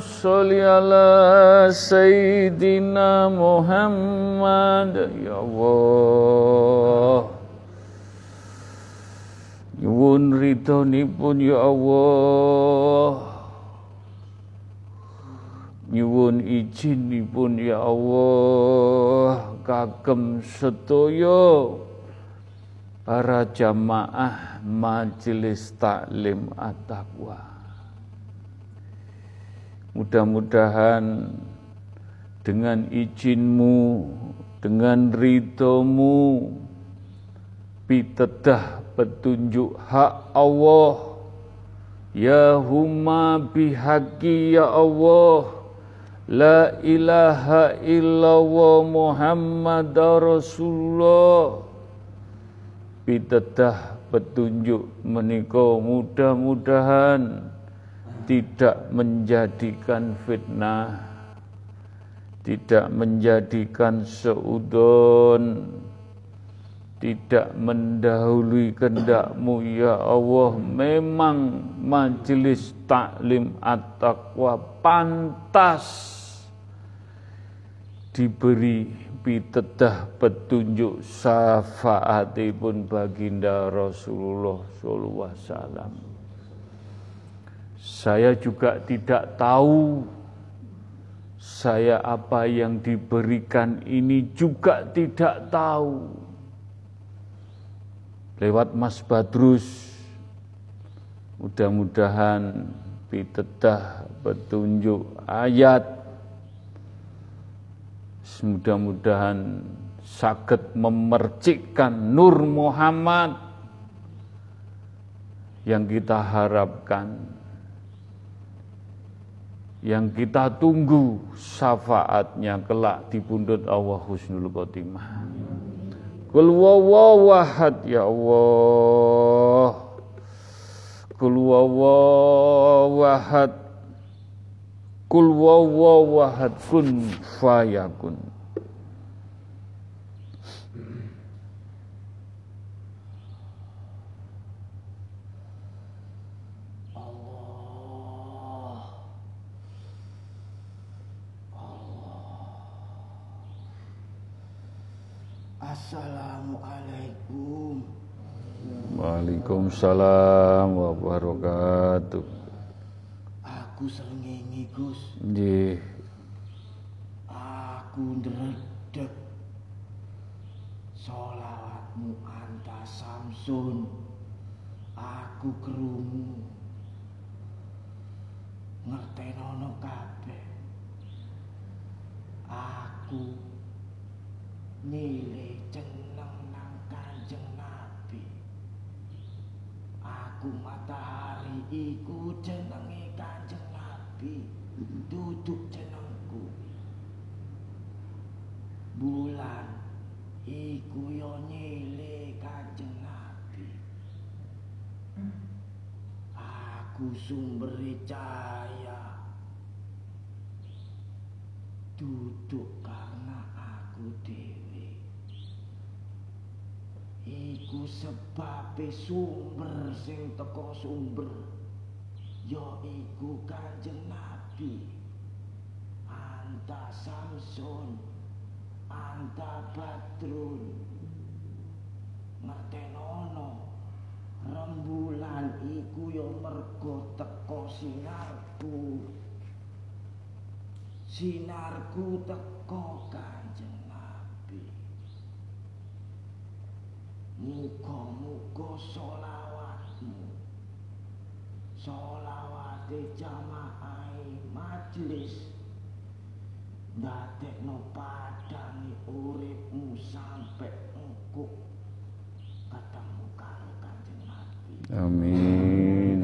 sholli ala Sayyidina Muhammad. Ya Allah. Nyuwun ridhonipun ya Allah. Nyuwun izinipun ya Allah. Kagem sedaya para jamaah majelis taklim at-taqwa. Mudah-mudahan dengan izinmu, dengan ridhomu, pitedah petunjuk hak Allah, Ya huma bihaqi ya Allah, La ilaha illallah Muhammad Rasulullah. Pitedah petunjuk menika mudah-mudahan tidak menjadikan fitnah tidak menjadikan seudon tidak mendahului kendakmu ya Allah memang majelis taklim at-taqwa pantas diberi pitedah petunjuk syafaatipun baginda Rasulullah sallallahu alaihi wasallam. Saya juga tidak tahu saya apa yang diberikan ini juga tidak tahu. Lewat Mas Badrus, mudah-mudahan pitedah petunjuk ayat mudah-mudahan sakit memercikkan Nur Muhammad yang kita harapkan yang kita tunggu syafaatnya kelak di pundut Allah Husnul Khotimah. Kul wawahad ya Allah. Kul wawahad. Kul wawahad kun fayakun. Assalamualaikum. Waalaikumsalam wabarakatuh. Aku srengenge, Gus. Nggih. Aku ndredeg. Sholawatmu anta Samsun. Aku krungu. Ngertenono kabeh. Aku nilai jeneng nang kanjeng Nabi. Aku matahari iku jenenge kanjeng Nabi. Duduk jenengku. Bulan iku yo nyile kanjeng Nabi. Aku sumber cahaya. Duduk karena aku dewe. Iku sebabe sumber sing teko sumber. Ya iku Kanjeng Nabi. Anta Samsun, anta Badrun. Ngertenono rembulan iku ya mergo teko sinarku. Sinarku teko Kanjeng Muga-muga sholawatmu Sholawate jamaah majlis Ndadekno padangi uripmu sampai engko ketemu karo Kanjeng Nabi. Amin.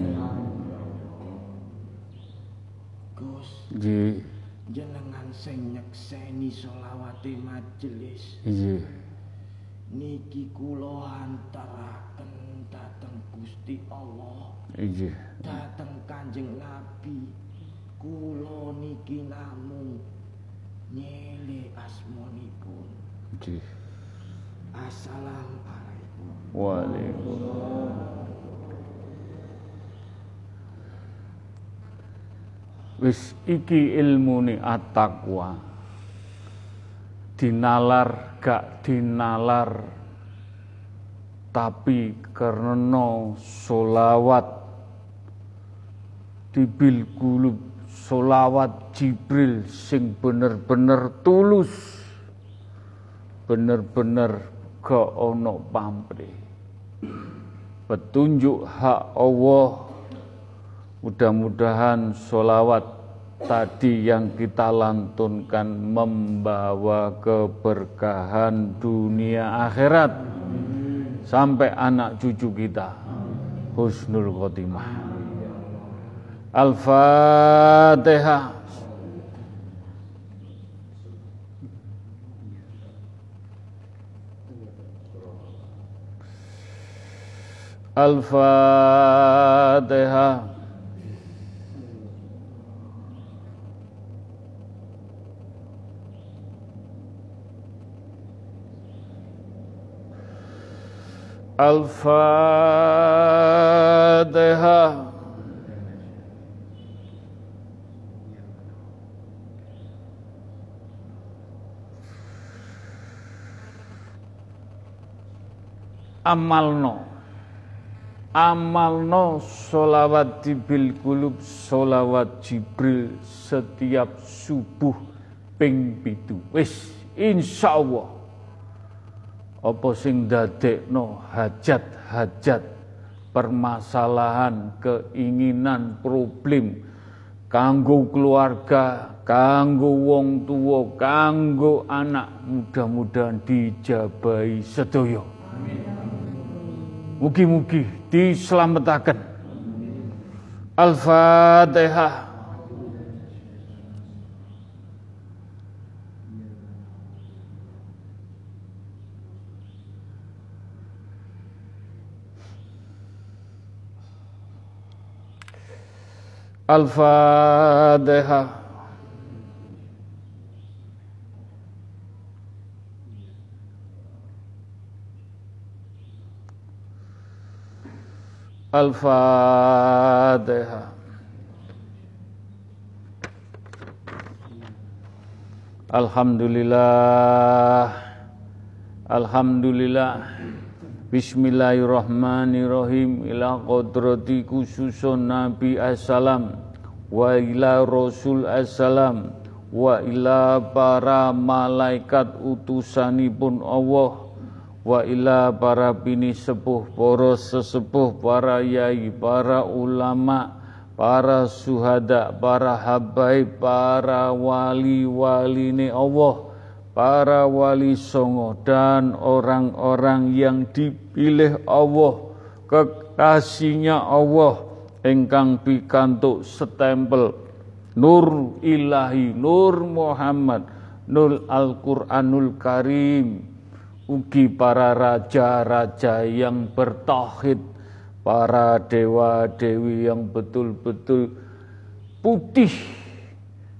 Gus, Nggih. jenengan sing nyekseni sholawate majlis. Nggih. Niki kula antaraken dhateng Gusti Allah. Nggih. Dateng Kanjeng Nabi kula niki namung nyele asmanipun. Nggih. Assalamualaikum. Waalaikumsalam. Wis iki ilmune at-taqwa. Dinalar gak dinalar. Tapi karena solawat dibil kulub solawat Jibril sing bener-bener tulus. Bener-bener gak ono pamrih. Petunjuk hak Allah mudah-mudahan solawat tadi yang kita lantunkan membawa keberkahan dunia akhirat. Sampai anak cucu kita husnul khotimah. Al-Fatihah. Al-Fatihah الفاتحة amalno. Amalno solawat di bilkulub solawat jibril setiap subuh ping pitu. Wis insya Allah apa sing dadekno hajat-hajat permasalahan keinginan problem kanggo keluarga kanggo wong tua kanggo anak mudah-mudahan dijabai sedaya Mugi-mugi diselamatkan. Al-Fatihah. Al-Fatihah. Al-Fatihah. Alhamdulillah. Alhamdulillah. Bismillahirrahmanirrahim. Ila qadrati khususun Nabi assalam wa ila Rasul assalam wa ila para malaikat utusanipun Allah wa ila para bini sepuh, para sesepuh, para yai, para ulama, para suhada, para habaib, para wali-wali ini Allah, para wali songo dan orang-orang yang dipilih Allah, kekasihnya Allah, engkang pikantuk setempel. Nur Ilahi, Nur Muhammad, Nur Al-Quranul Karim, ugi para raja-raja yang bertauhid, para dewa-dewi yang betul-betul putih,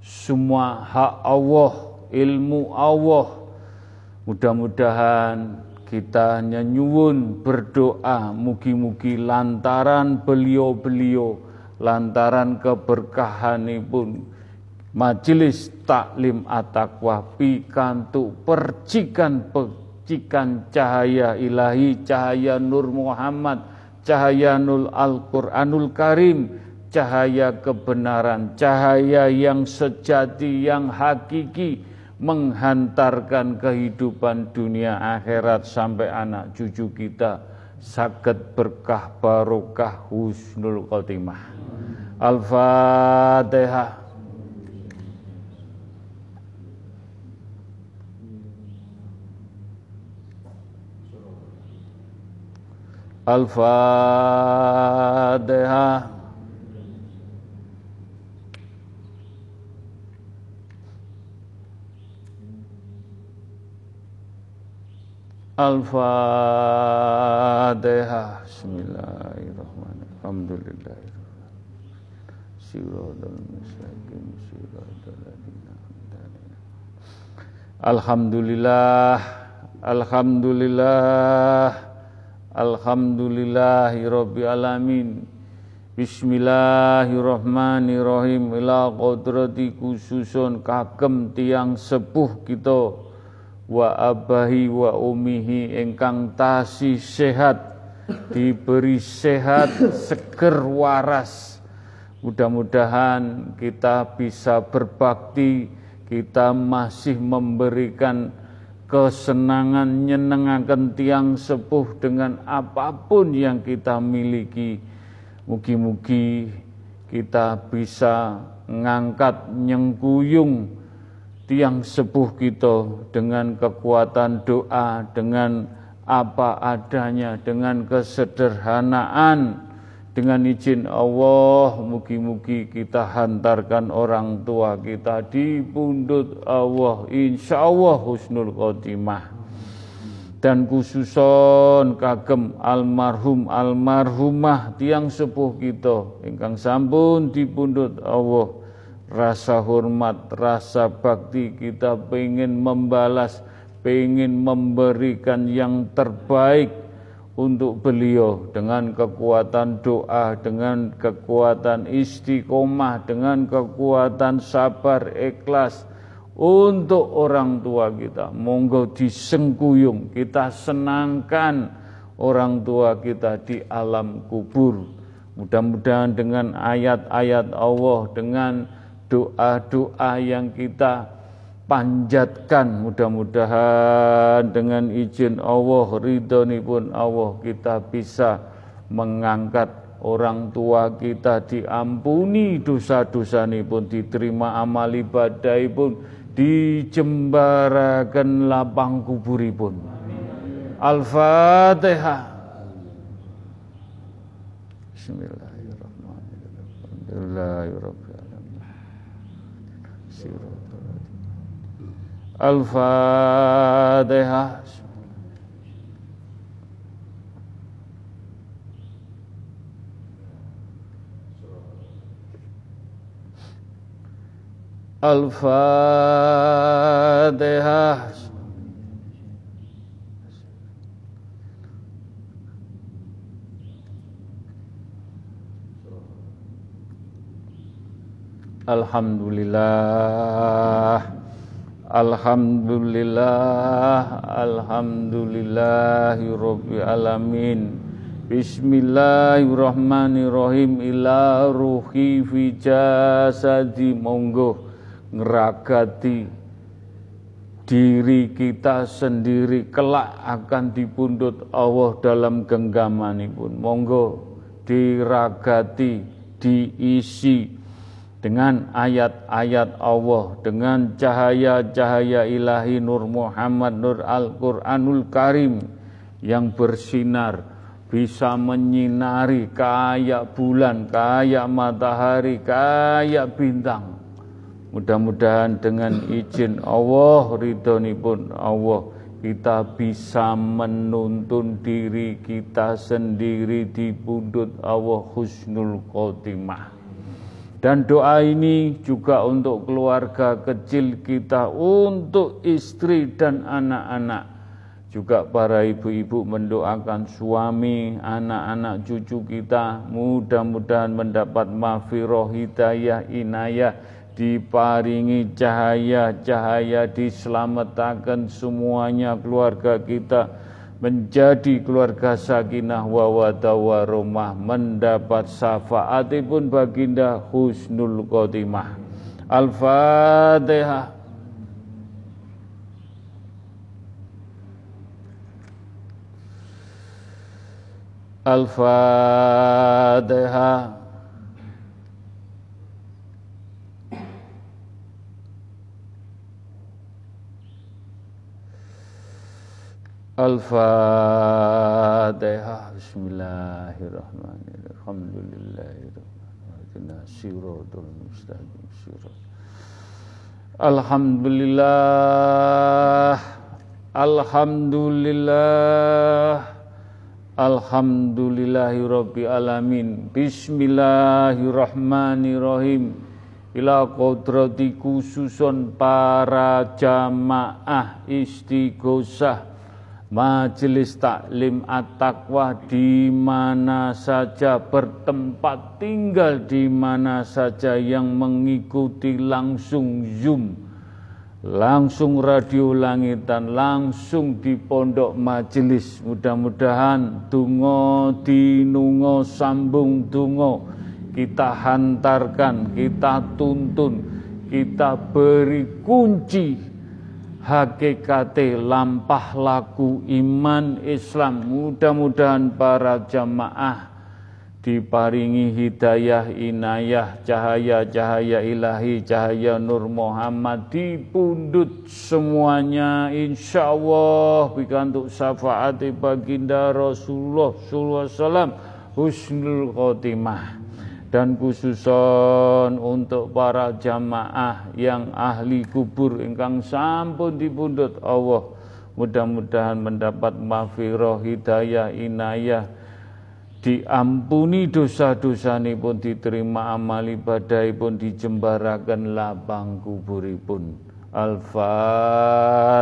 semua hak Allah, ilmu Allah. Mudah-mudahan kita hanya berdoa mugi-mugi lantaran beliau-beliau lantaran keberkahanipun majelis taklim at-taqwa pikantuk percikan percikan cahaya ilahi, cahaya Nur Muhammad, cahaya Nur Al-Quranul Karim, cahaya kebenaran, cahaya yang sejati, yang hakiki, menghantarkan kehidupan dunia akhirat sampai anak cucu kita sakit berkah barokah husnul khotimah. Al-Fatihah. Al-Fatihah. Al-Fatihah. Bismillahirrahmanirrahim. Alhamdulillah. Alhamdulillah. Alhamdulillah. Alhamdulillahi alamin. Bismillahirrahmanirrahim ila qadrati khususun kagem tiang sepuh kita wa abahi wa umihi engkang tasi sehat diberi sehat seger waras mudah-mudahan kita bisa berbakti kita masih memberikan kesenangan nyenengaken tiang sepuh dengan apa pun yang kita miliki. Mugi-mugi kita bisa ngangkat nyengkuyung tiang sepuh kita dengan kekuatan doa, dengan apa adanya, dengan kesederhanaan, dengan izin Allah, mugi-mugi kita hantarkan orang tua kita di pundut Allah, insya Allah husnul khotimah. Dan khususon kagem almarhum almarhumah tiang sepuh kita, ingkang sampun di pundut Allah. Rasa hormat, rasa bakti kita pengen membalas, pengen memberikan yang terbaik untuk beliau dengan kekuatan doa, dengan kekuatan istiqomah, dengan kekuatan sabar, ikhlas untuk orang tua kita. Monggo disengkuyung, kita senangkan orang tua kita di alam kubur. Mudah-mudahan dengan ayat-ayat Allah, dengan doa-doa yang kita panjatkan, mudah-mudahan dengan izin Allah, ridhoni pun Allah kita bisa mengangkat orang tua kita diampuni dosa-dosa pun diterima amal ibadah pun dijembarakan lapang kuburipun. Al-Fatihah. Bismillahirrahmanirrahim. Al-Fatihah. Al-Fatihah. Alhamdulillah Alhamdulillah Alhamdulillahi Rabbil Alamin. Bismillahirrahmanirrahim. Ila ruhi fi jasadi. Monggo ngeragati diri kita sendiri. Kelak akan dipundut Allah dalam genggaman pun monggo diragati diisi dengan ayat-ayat Allah, dengan cahaya-cahaya ilahi Nur Muhammad, Nur Al-Quranul Karim yang bersinar, bisa menyinari kayak bulan, kayak matahari, kayak bintang. Mudah-mudahan dengan izin Allah, ridhoni pun Allah, kita bisa menuntun diri kita sendiri di pundut Allah husnul khotimah. Dan doa ini juga untuk keluarga kecil kita, untuk istri dan anak-anak. Juga para ibu-ibu mendoakan suami, anak-anak cucu kita, mudah-mudahan mendapat mafiroh hidayah inayah, diparingi cahaya-cahaya, diselamatkan semuanya keluarga kita menjadi keluarga sakinah wa warahmah mendapat syafaatipun baginda husnul khotimah. Al-Fatihah. Al-Fatihah Al-Fatihah Bismillahirrahmanirrahim. Alhamdulillahirrahmanirrahim. Alhamdulillah. Alhamdulillah. Alhamdulillahi alamin Bismillahirrahmanirrahim. Ila kodrati khususon para jamaah istighosah Majelis taklim at-taqwa di mana saja bertempat tinggal di mana saja yang mengikuti langsung Zoom langsung radio langitan langsung di pondok majelis mudah-mudahan tungo dinungo sambung tungo kita hantarkan kita tuntun kita beri kunci hakikate lampah laku iman Islam. Mudah-mudahan para jamaah diparingi hidayah inayah cahaya-cahaya ilahi cahaya Nur Muhammad dipundut semuanya. Insya Allah bikantuk syafaat baginda Rasulullah SAW husnul khotimah dan khususon untuk para jamaah yang ahli kubur ingkang sampun dipundhut Allah. Mudah-mudahan mendapat mafiroh hidayah inayah. Diampuni dosa-dosa pun diterima amal ibadah pun dijembarakan lapang kuburipun. Al-Fatihah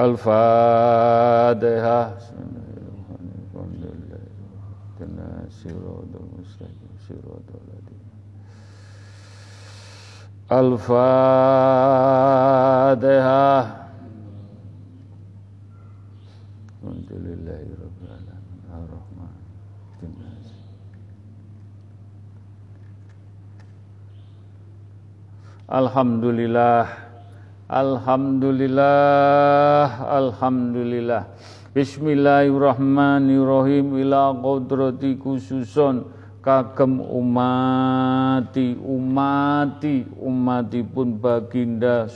Al-Fatihah. Al-Fatihah. Ar-Rahman. Alhamdulillah. Alhamdulillah. Alhamdulillah. Bismillahirrahmanirrahim ila qadrati khususon kagem umati umati umatipun baginda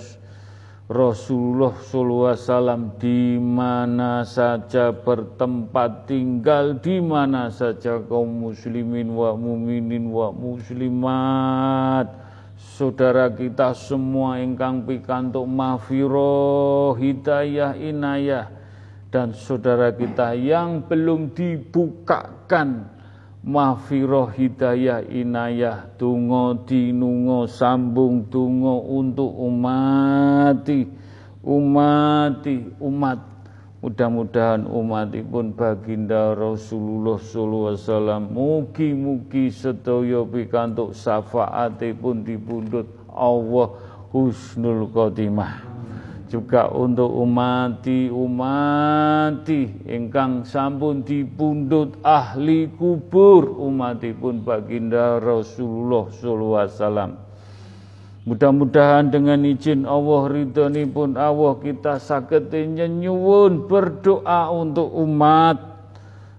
Rasulullah sallallahu alaihi wasallam di mana saja bertempat tinggal di mana saja kaum muslimin wa muminin wa muslimat saudara kita semua ingkang pikantuk mahfirah hidayah inayah. Dan saudara kita yang belum dibukakan mahfirah hidayah inayah. Tungo dinungo sambung tungo untuk umati umati umat mudah-mudahan umatipun baginda Rasulullah sallallahu alaihi wasallam mugi-mugi sedaya pikantuk syafaatipun dipundhut Allah husnul khotimah. Juga untuk umati umati ingkang sampun dipundhut ahli kubur umatipun baginda Rasulullah sallallahu alaihi wasallam Mudah-mudahan dengan izin Allah pun Allah kita saged nyuwun berdoa untuk umat.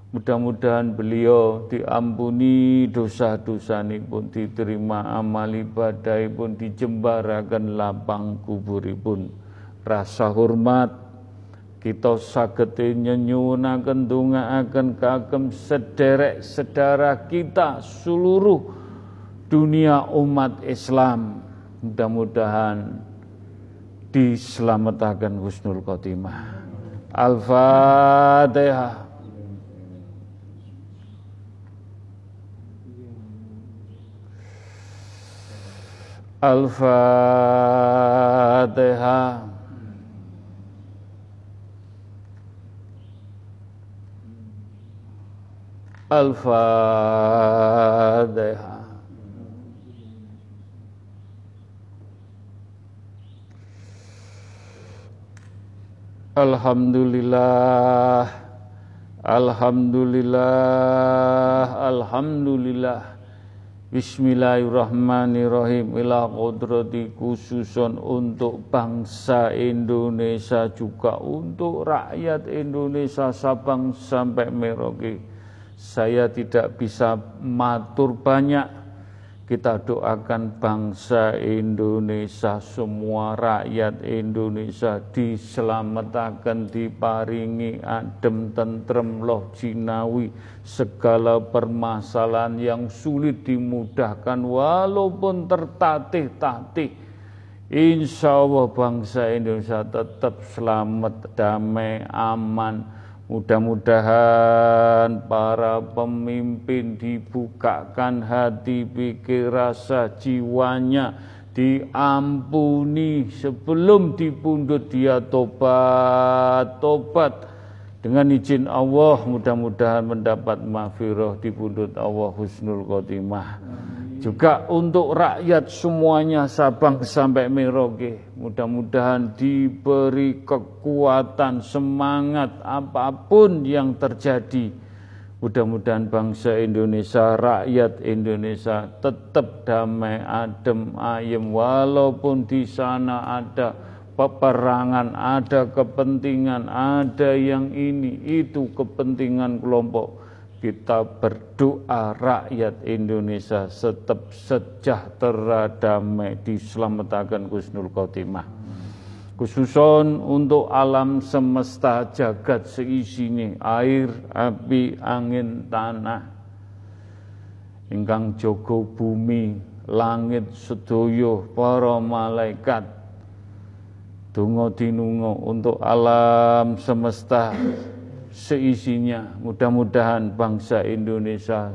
Mudah-mudahan beliau diampuni dosa-dosa pun diterima amal ibadah pun dijembarakan lapang kuburipun rasa hormat kita saged nyenyuwunaken ndongaaken kagem sederek sedara kita seluruh dunia umat Islam mudah-mudahan diselamatkan husnul khotimah. Al-Fatihah. Al-Fatihah. Al-Fatihah Alhamdulillah. Alhamdulillah. Alhamdulillah. Bismillahirrahmanirrahim. Ila kodrati khususon untuk bangsa Indonesia juga untuk rakyat Indonesia Sabang sampai Merauke. Saya tidak bisa matur banyak. Kita doakan bangsa Indonesia, semua rakyat Indonesia diselamatkan, diparingi adem, tentrem, loh jinawi, segala permasalahan yang sulit dimudahkan walaupun tertatih-tatih. Insya Allah bangsa Indonesia tetap selamat, damai, aman, Mudah-mudahan para pemimpin dibukakan hati, pikir, rasa, jiwanya diampuni sebelum dipundut dia tobat, tobat dengan izin Allah mudah-mudahan mendapat mahfirah dipundut Allah husnul khotimah juga untuk rakyat semuanya Sabang sampai Merauke. Mudah-mudahan diberi kekuatan, semangat apa pun yang terjadi. Mudah-mudahan bangsa Indonesia, rakyat Indonesia tetap damai, adem, ayem walaupun di sana ada peperangan, ada kepentingan, ada yang ini, itu kepentingan kelompok kita berdoa rakyat Indonesia tetap sejahtera damai diselamatkan Gusnul Khotimah. Khususon untuk alam semesta jagat seisini air, api, angin, tanah ingkang jogo bumi, langit sedoyo, para malaikat. Dungo dinungo untuk alam semesta seisinya. Mudah-mudahan bangsa Indonesia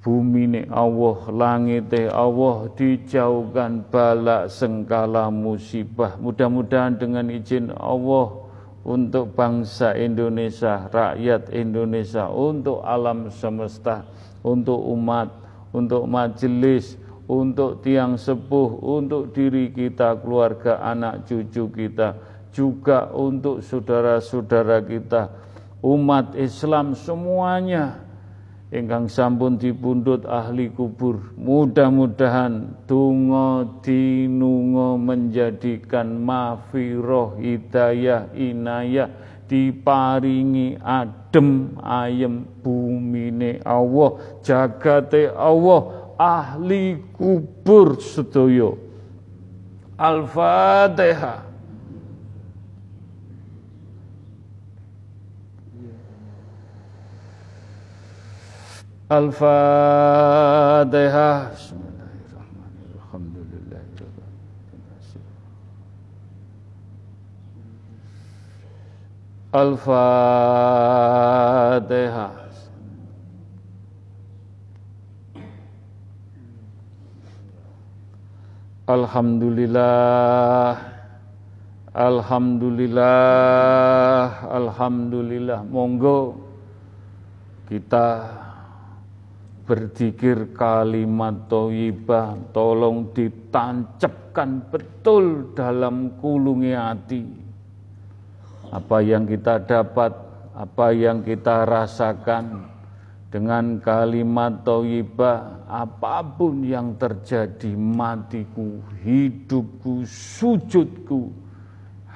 bumi ini Allah, langit Allah dijauhkan balak sengkala musibah. Mudah-mudahan dengan izin Allah untuk bangsa Indonesia, rakyat Indonesia, untuk alam semesta, untuk umat, untuk majelis, untuk tiang sepuh, untuk diri kita, keluarga, anak, cucu kita, juga untuk saudara-saudara kita, umat Islam semuanya ingkang sampun dipundhut ahli kubur. Mudah-mudahan tungo dinungo menjadikan mafiroh hidayah inayah diparingi adem ayem bumine Allah jagate Allah ahli kubur sedoyo Al-Fatihah Al-Fatihah Al-Fatihah Alhamdulillah. Alhamdulillah. Alhamdulillah. Monggo kita berzikir kalimat toyibah tolong ditancapkan betul dalam kulungi hati. Apa yang kita dapat apa yang kita rasakan dengan kalimat toyibah apa pun yang terjadi matiku hidupku sujudku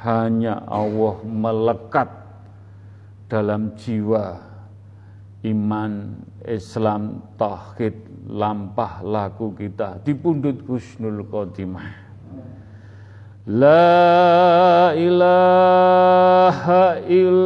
hanya Allah melekat dalam jiwa iman Islam tauhid lampah laku kita. Di pundut Husnul Khotimah. La ilaha illallah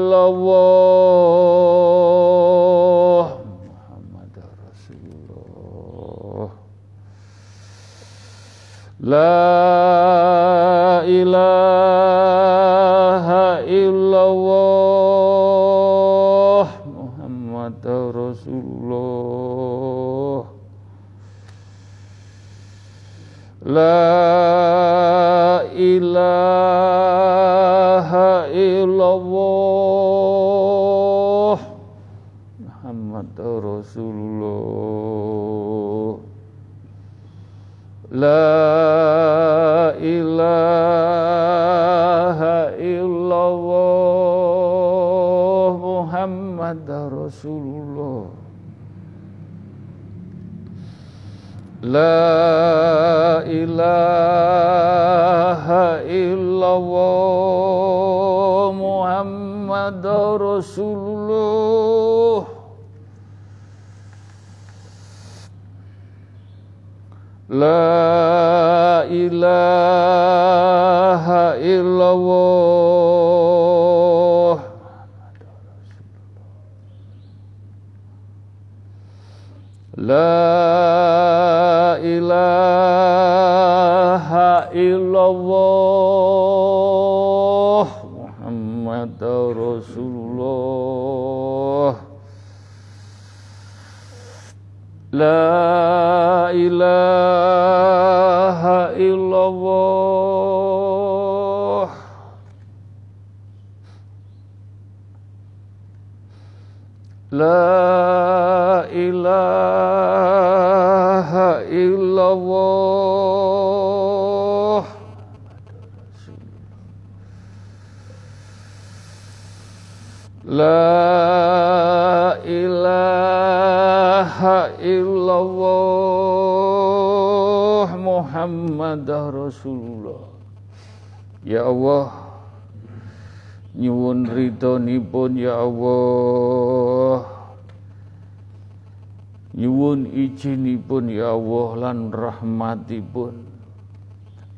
rahmatipun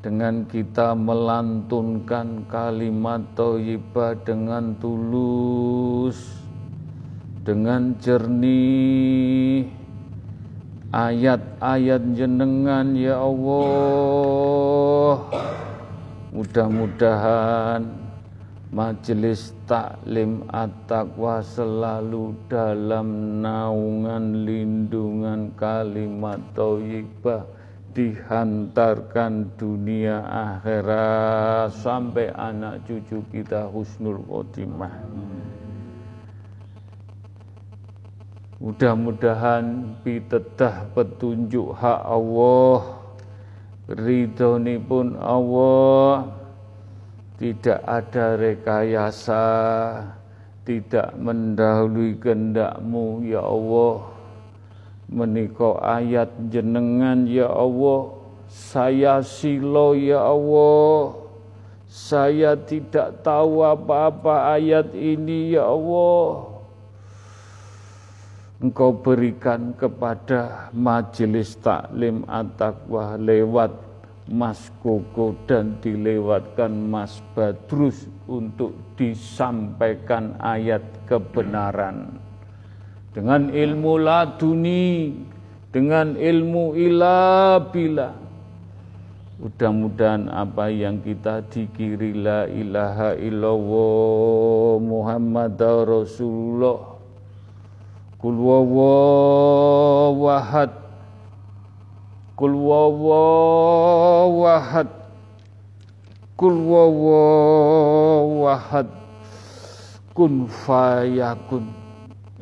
dengan kita melantunkan kalimat thayyibah dengan tulus dengan jernih. Ayat-ayat jenengan ya Allah. Mudah-mudahan majelis taklim at-taqwa selalu dalam naungan lindungan kalimat thayyibah dihantarkan dunia akhirat sampai anak cucu kita husnul khotimah. Mudah-mudahan pitedah petunjuk hak Allah ridhonipun Allah tidak ada rekayasa tidak mendahului kehendakmu ya Allah menika ayat jenengan ya Allah saya silo ya Allah saya tidak tahu apa-apa ayat ini ya Allah Engkau berikan kepada majelis taklim at-taqwa lewat Mas Koko dan dilewatkan Mas Badrus untuk disampaikan ayat kebenaran. Dengan ilmu laduni, dengan ilmu ilabila. Mudah-mudahan apa yang kita dikiri la ilaha illallah Muhammad Rasulullah Kul wawahad Kul wawahad Kul wawahad Kun fayakun.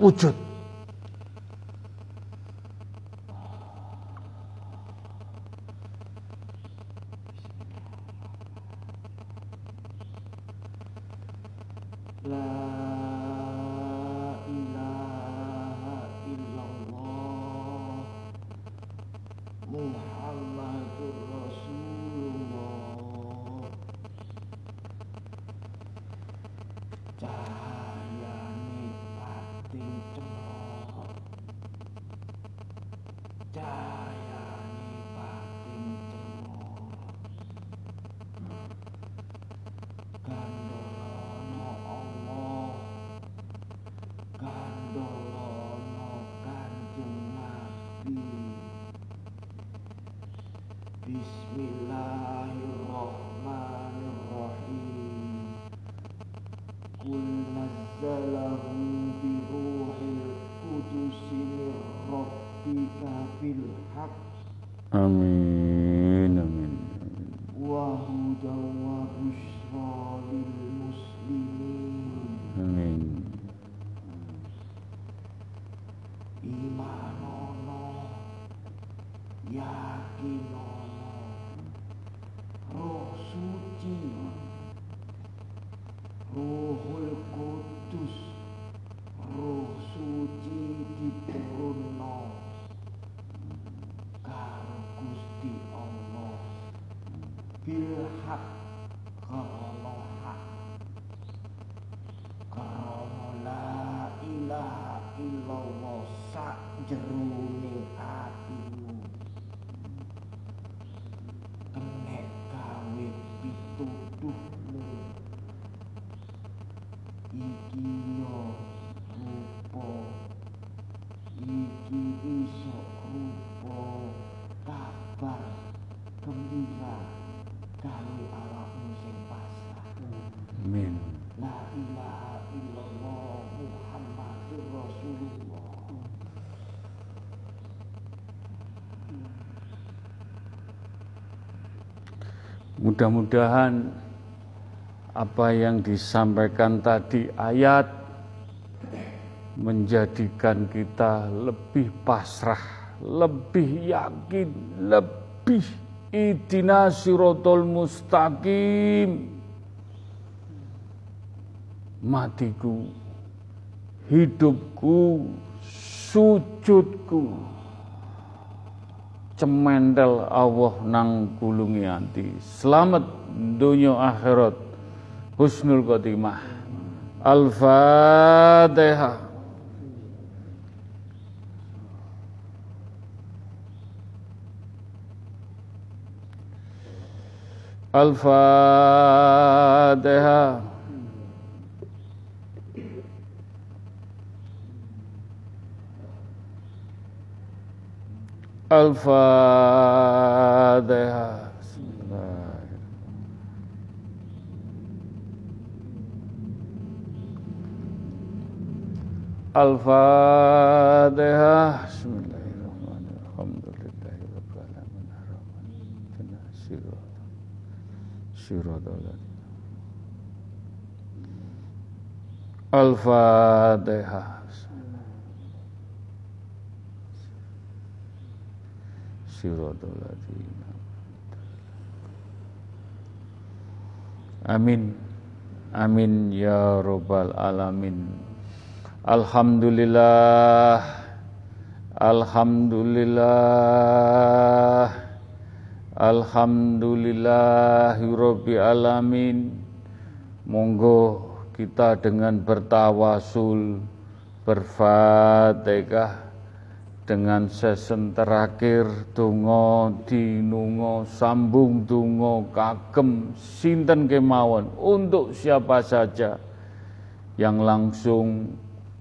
Wujud Mudah-mudahan apa yang disampaikan tadi ayat menjadikan kita lebih pasrah, lebih yakin, lebih idina sirotol mustaqim. Matiku, hidupku, sujudku, cemendel Allah nang kulungi anti. Selamat dunia akhirat. Husnul khotimah. Al-Fatihah. Al-Fatihah. الفاتحة. الفاتحة. بسم الله الرحمن الرحيم. الحمد لله رب العالمين. الرحمن الرحيم صراط صراط الفاتحة. siratal Amin. Amin ya robbal alamin. Alhamdulillah. Alhamdulillah. Alhamdulillah Alhamdulillahirabbil alamin. Monggo kita dengan bertawasul berfatihah dengan sesen terakhir tungo dinungo sambung tungo kagem sinten kemawon? Untuk siapa saja yang langsung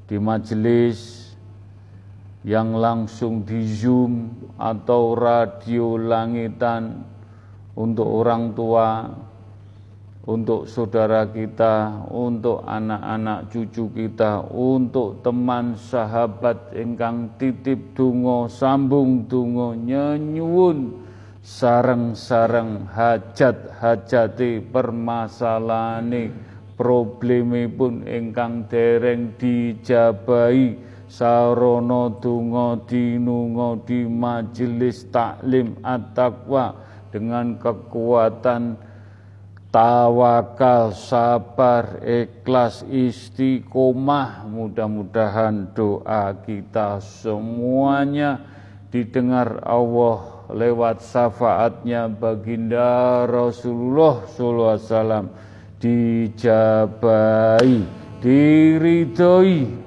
di majelis yang langsung di Zoom atau radio langitan untuk orang tua untuk saudara kita, untuk anak-anak cucu kita, untuk teman sahabat ingkang titip dungo, sambung dungo, nyenyuun sareng-sareng hajat-hajati permasalahane problemipun ingkang dereng dijabahi sarono dungo dinungo di majelis taklim at-taqwa dengan kekuatan tawakal, sabar, ikhlas, istiqomah. Mudah-mudahan doa kita semuanya didengar Allah lewat syafaatnya baginda Rasulullah SAW dijabai, diridhoi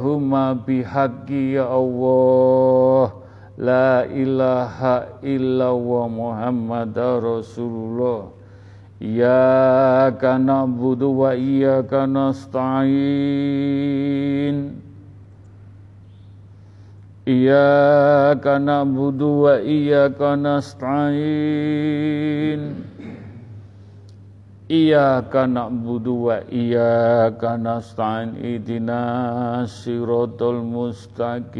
Ya huma bihaqi ya Allah. La ilaha illallah Muhammad Rasulullah. Iyaka na'budu wa iyaka nasta'in. Iyaka na'budu wa iyaka nasta'in Iyyaka na'budu wa iyyaka nasta'in ihdinas siratal mustaqim.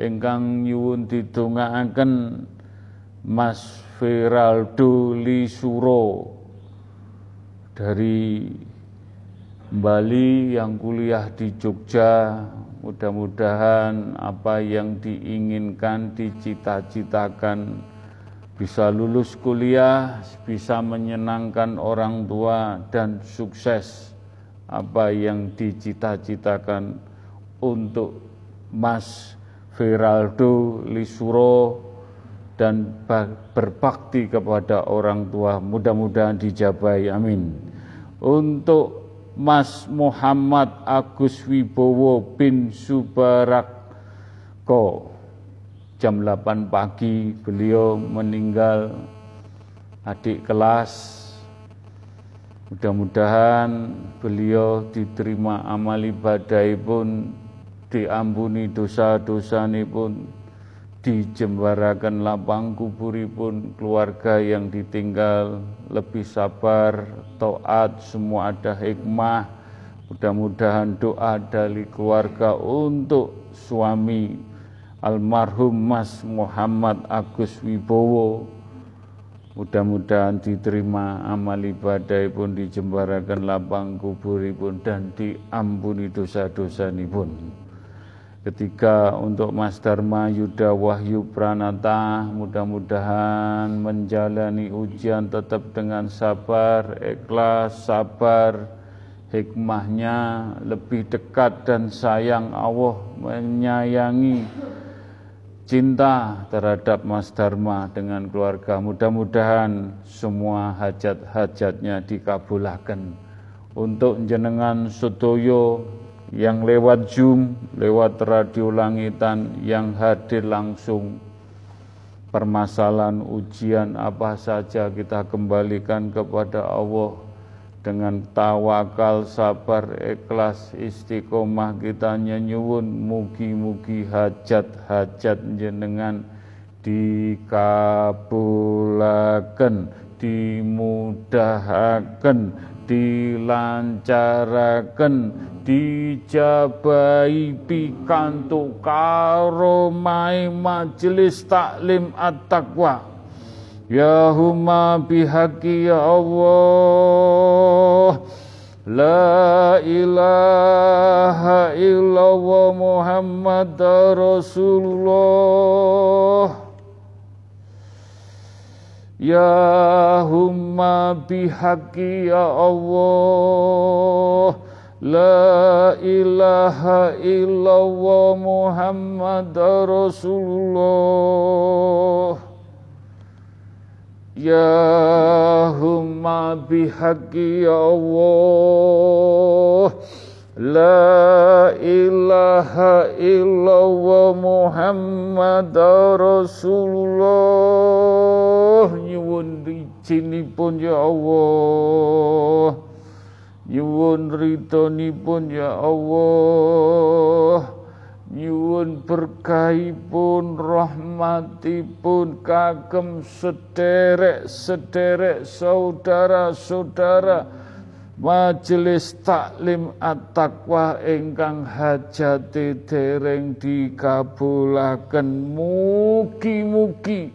Ingkang nyuwun didongaaken Mas Firaldo Lisuro dari Bali yang kuliah di Jogja. Mudah-mudahan apa yang diinginkan dicita-citakan bisa lulus kuliah, bisa menyenangkan orang tua dan sukses. Apa yang dicita-citakan untuk Mas Viraldo Lisuro dan berbakti kepada orang tua mudah-mudahan dijabai amin. Untuk Mas Muhammad Agus Wibowo bin Subarakko jam 8 pagi beliau meninggal adik kelas. Mudah-mudahan beliau diterima amal ibadah pun diampuni dosa-dosa pun dijembarakan lapang kuburipun keluarga yang ditinggal lebih sabar taat semua ada hikmah. Mudah-mudahan doa dari keluarga untuk suami almarhum Mas Muhammad Agus Wibowo. Mudah-mudahan diterima amal ibadah pun dijembarakan lapang kubur pun dan diampuni dosa-dosa pun Ketiga untuk Mas Dharma Yuda Wahyu Pranata mudah-mudahan menjalani ujian tetap dengan sabar, ikhlas, sabar, hikmahnya lebih dekat dan sayang Allah menyayangi cinta terhadap Mas Dharma dengan keluarga. Mudah-mudahan semua hajat-hajatnya dikabulkan. Untuk jenengan Sutoyo yang lewat Zoom, lewat radio langitan, yang hadir langsung, permasalahan ujian apa saja kita kembalikan kepada Allah dengan tawakal, sabar, ikhlas, istiqomah kita nyuwun mugi-mugi hajat-hajat jenengan dikabulaken dimudahaken dilancaraken dijabai pikantuk karo majelis taklim at-taqwa Ya huma bihaqi ya Allah. La ilaha illallah Muhammad Rasulullah. Ya humma bihaqi ya Allah. La ilaha illallah Muhammad Rasulullah Ya humma bihaqi ya Allah. La ilaha illallah Muhammad Rasulullah. Nyuwun pun ya Allah. Nyuwun pun ya Allah nyuwun berkahipun rahmatipun kagem sederek-sederek saudara-saudara. Majelis taklim at-taqwa ingkang hajati dereng dikabulaken. Mugi-mugi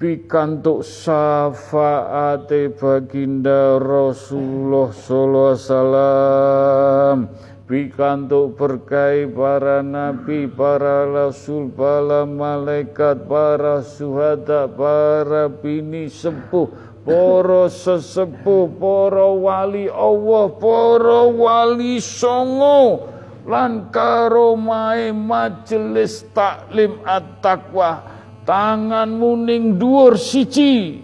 pikantuk syafaate baginda Rasulullah sallallahu alaihi wasallam pikantuk berkai para nabi, para rasul, para malaikat, para suhada, para bini sepuh, para sesepuh, para wali Allah, para wali songo, lan majelis taklim at-taqwa tangan muning dhuwur siji.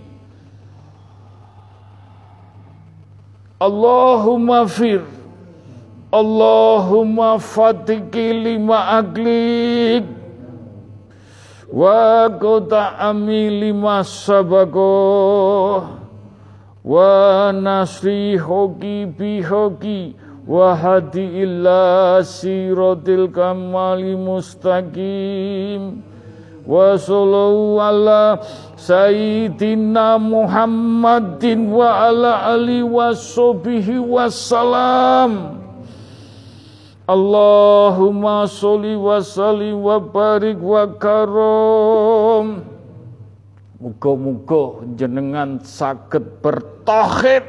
Allahumma fir Allahumma fatiki lima aglik. Wa kota ami lima sabako wa nasri hoki bihoki. Wa hadi illa sirotil kamali mustaqim. Wa sallallahu ala sayyidina Muhammadin wa ala ali wa sobihi wassalam Allahumma sholli wa sallim wa barik wa karom. Muga-muga jenengan sakit bertauhid.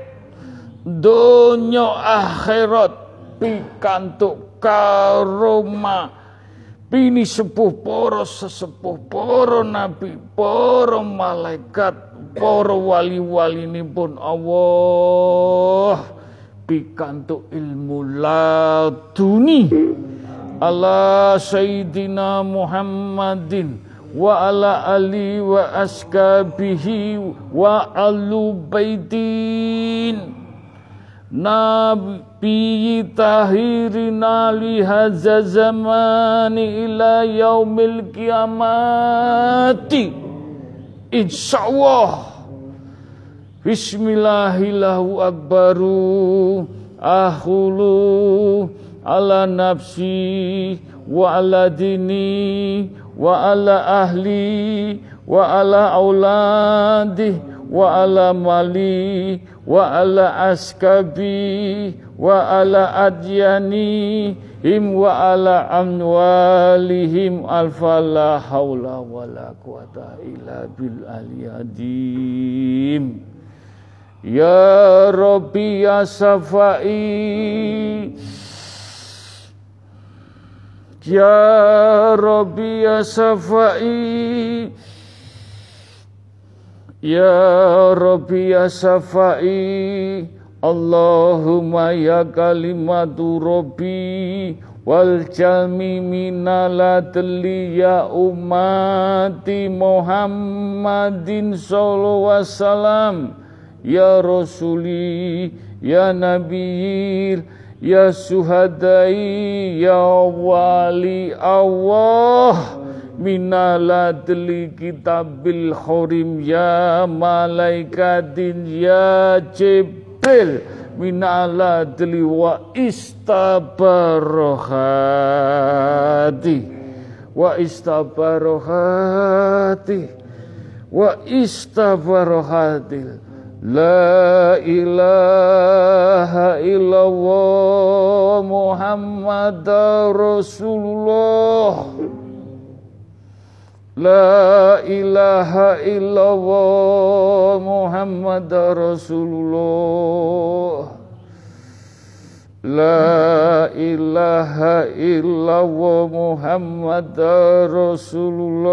Donya akhirat pikantuk karoma bini sepuh para sesepuh para nabi para malaikat para wali-wali pun Allah pikantuk ilmu laduni. Ala sayyidina Muhammadin wa ala ali wa askabihi wa alu baitin. Nabi tahirina li hadza zamani ila yaumil kiamati Insyaallah Bismillahillahu akbaru ahulu ala nafsi wa ala dini wa ala ahli wa ala auladi wa ala mali wa ala askabi wa ala adyani him wa ala amwalihim alfa la hawla wa la quwata illa bil aliyadim Ya Rabbi ya Safai. Ya Rabbi ya Safai. Ya Rabbi ya Safai. Allahumma ya kalimatu Rabbi wal jami minalatli ya umati Muhammadin sallallahu alaihi wasallam Ya Rasuli, Ya Nabi, Ya Suhadai, Ya Wali Allah. Minaladli kitabil khorim Ya Malaikatin Ya Jibril Minaladli wa istabarohati wa istabarohati wa istabarohatil La ilaha illallah Muhammad Rasulullah. La ilaha illallah Muhammad Rasulullah. La ilaha illallah Muhammad Rasulullah.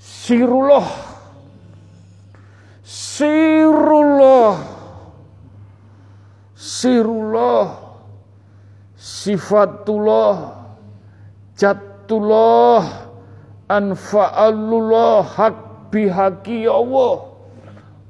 Sirullah Sirullah. Sirullah. Sifatullah. Jatullah. Anfa'alullah. Hak bihaki Allah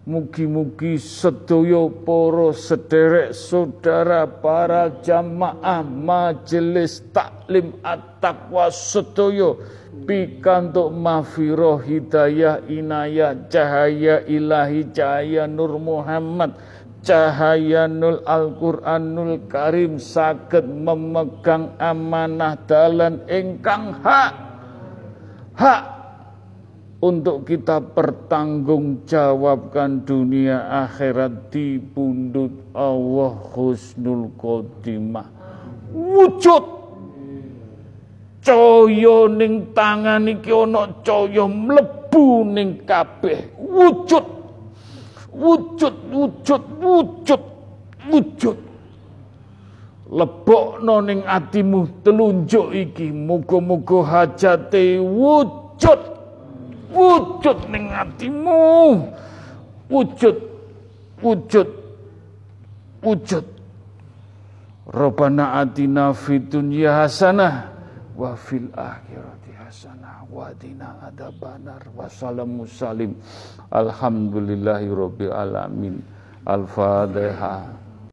Mugi-mugi sedoyo poro sederek saudara para jamaah majelis taklim at-taqwa sedoyo pikantuk mafiroh hidayah inayah cahaya ilahi cahaya nur Muhammad cahaya nul Al-Quranul Karim sakit memegang amanah dalan ingkang hak hak untuk kita pertanggungjawabkan dunia akhirat di pundut Allah Husnul Khotimah. Wujud! Caya ning tangan iki ana caya mlebu ning kabeh. Wujud! Wujud wujud wujud wujud. Lebokno ning atimu telunjuk iki. Muga-muga hajate wujud wujud ning atimu. Wujud wujud wujud. Rabbana atina fid dunya hasanah wa fil akhirati hasanah wa dina adzabannar. Wa salamu salim. Alhamdulillahi rabbil alamin. Al-fatihah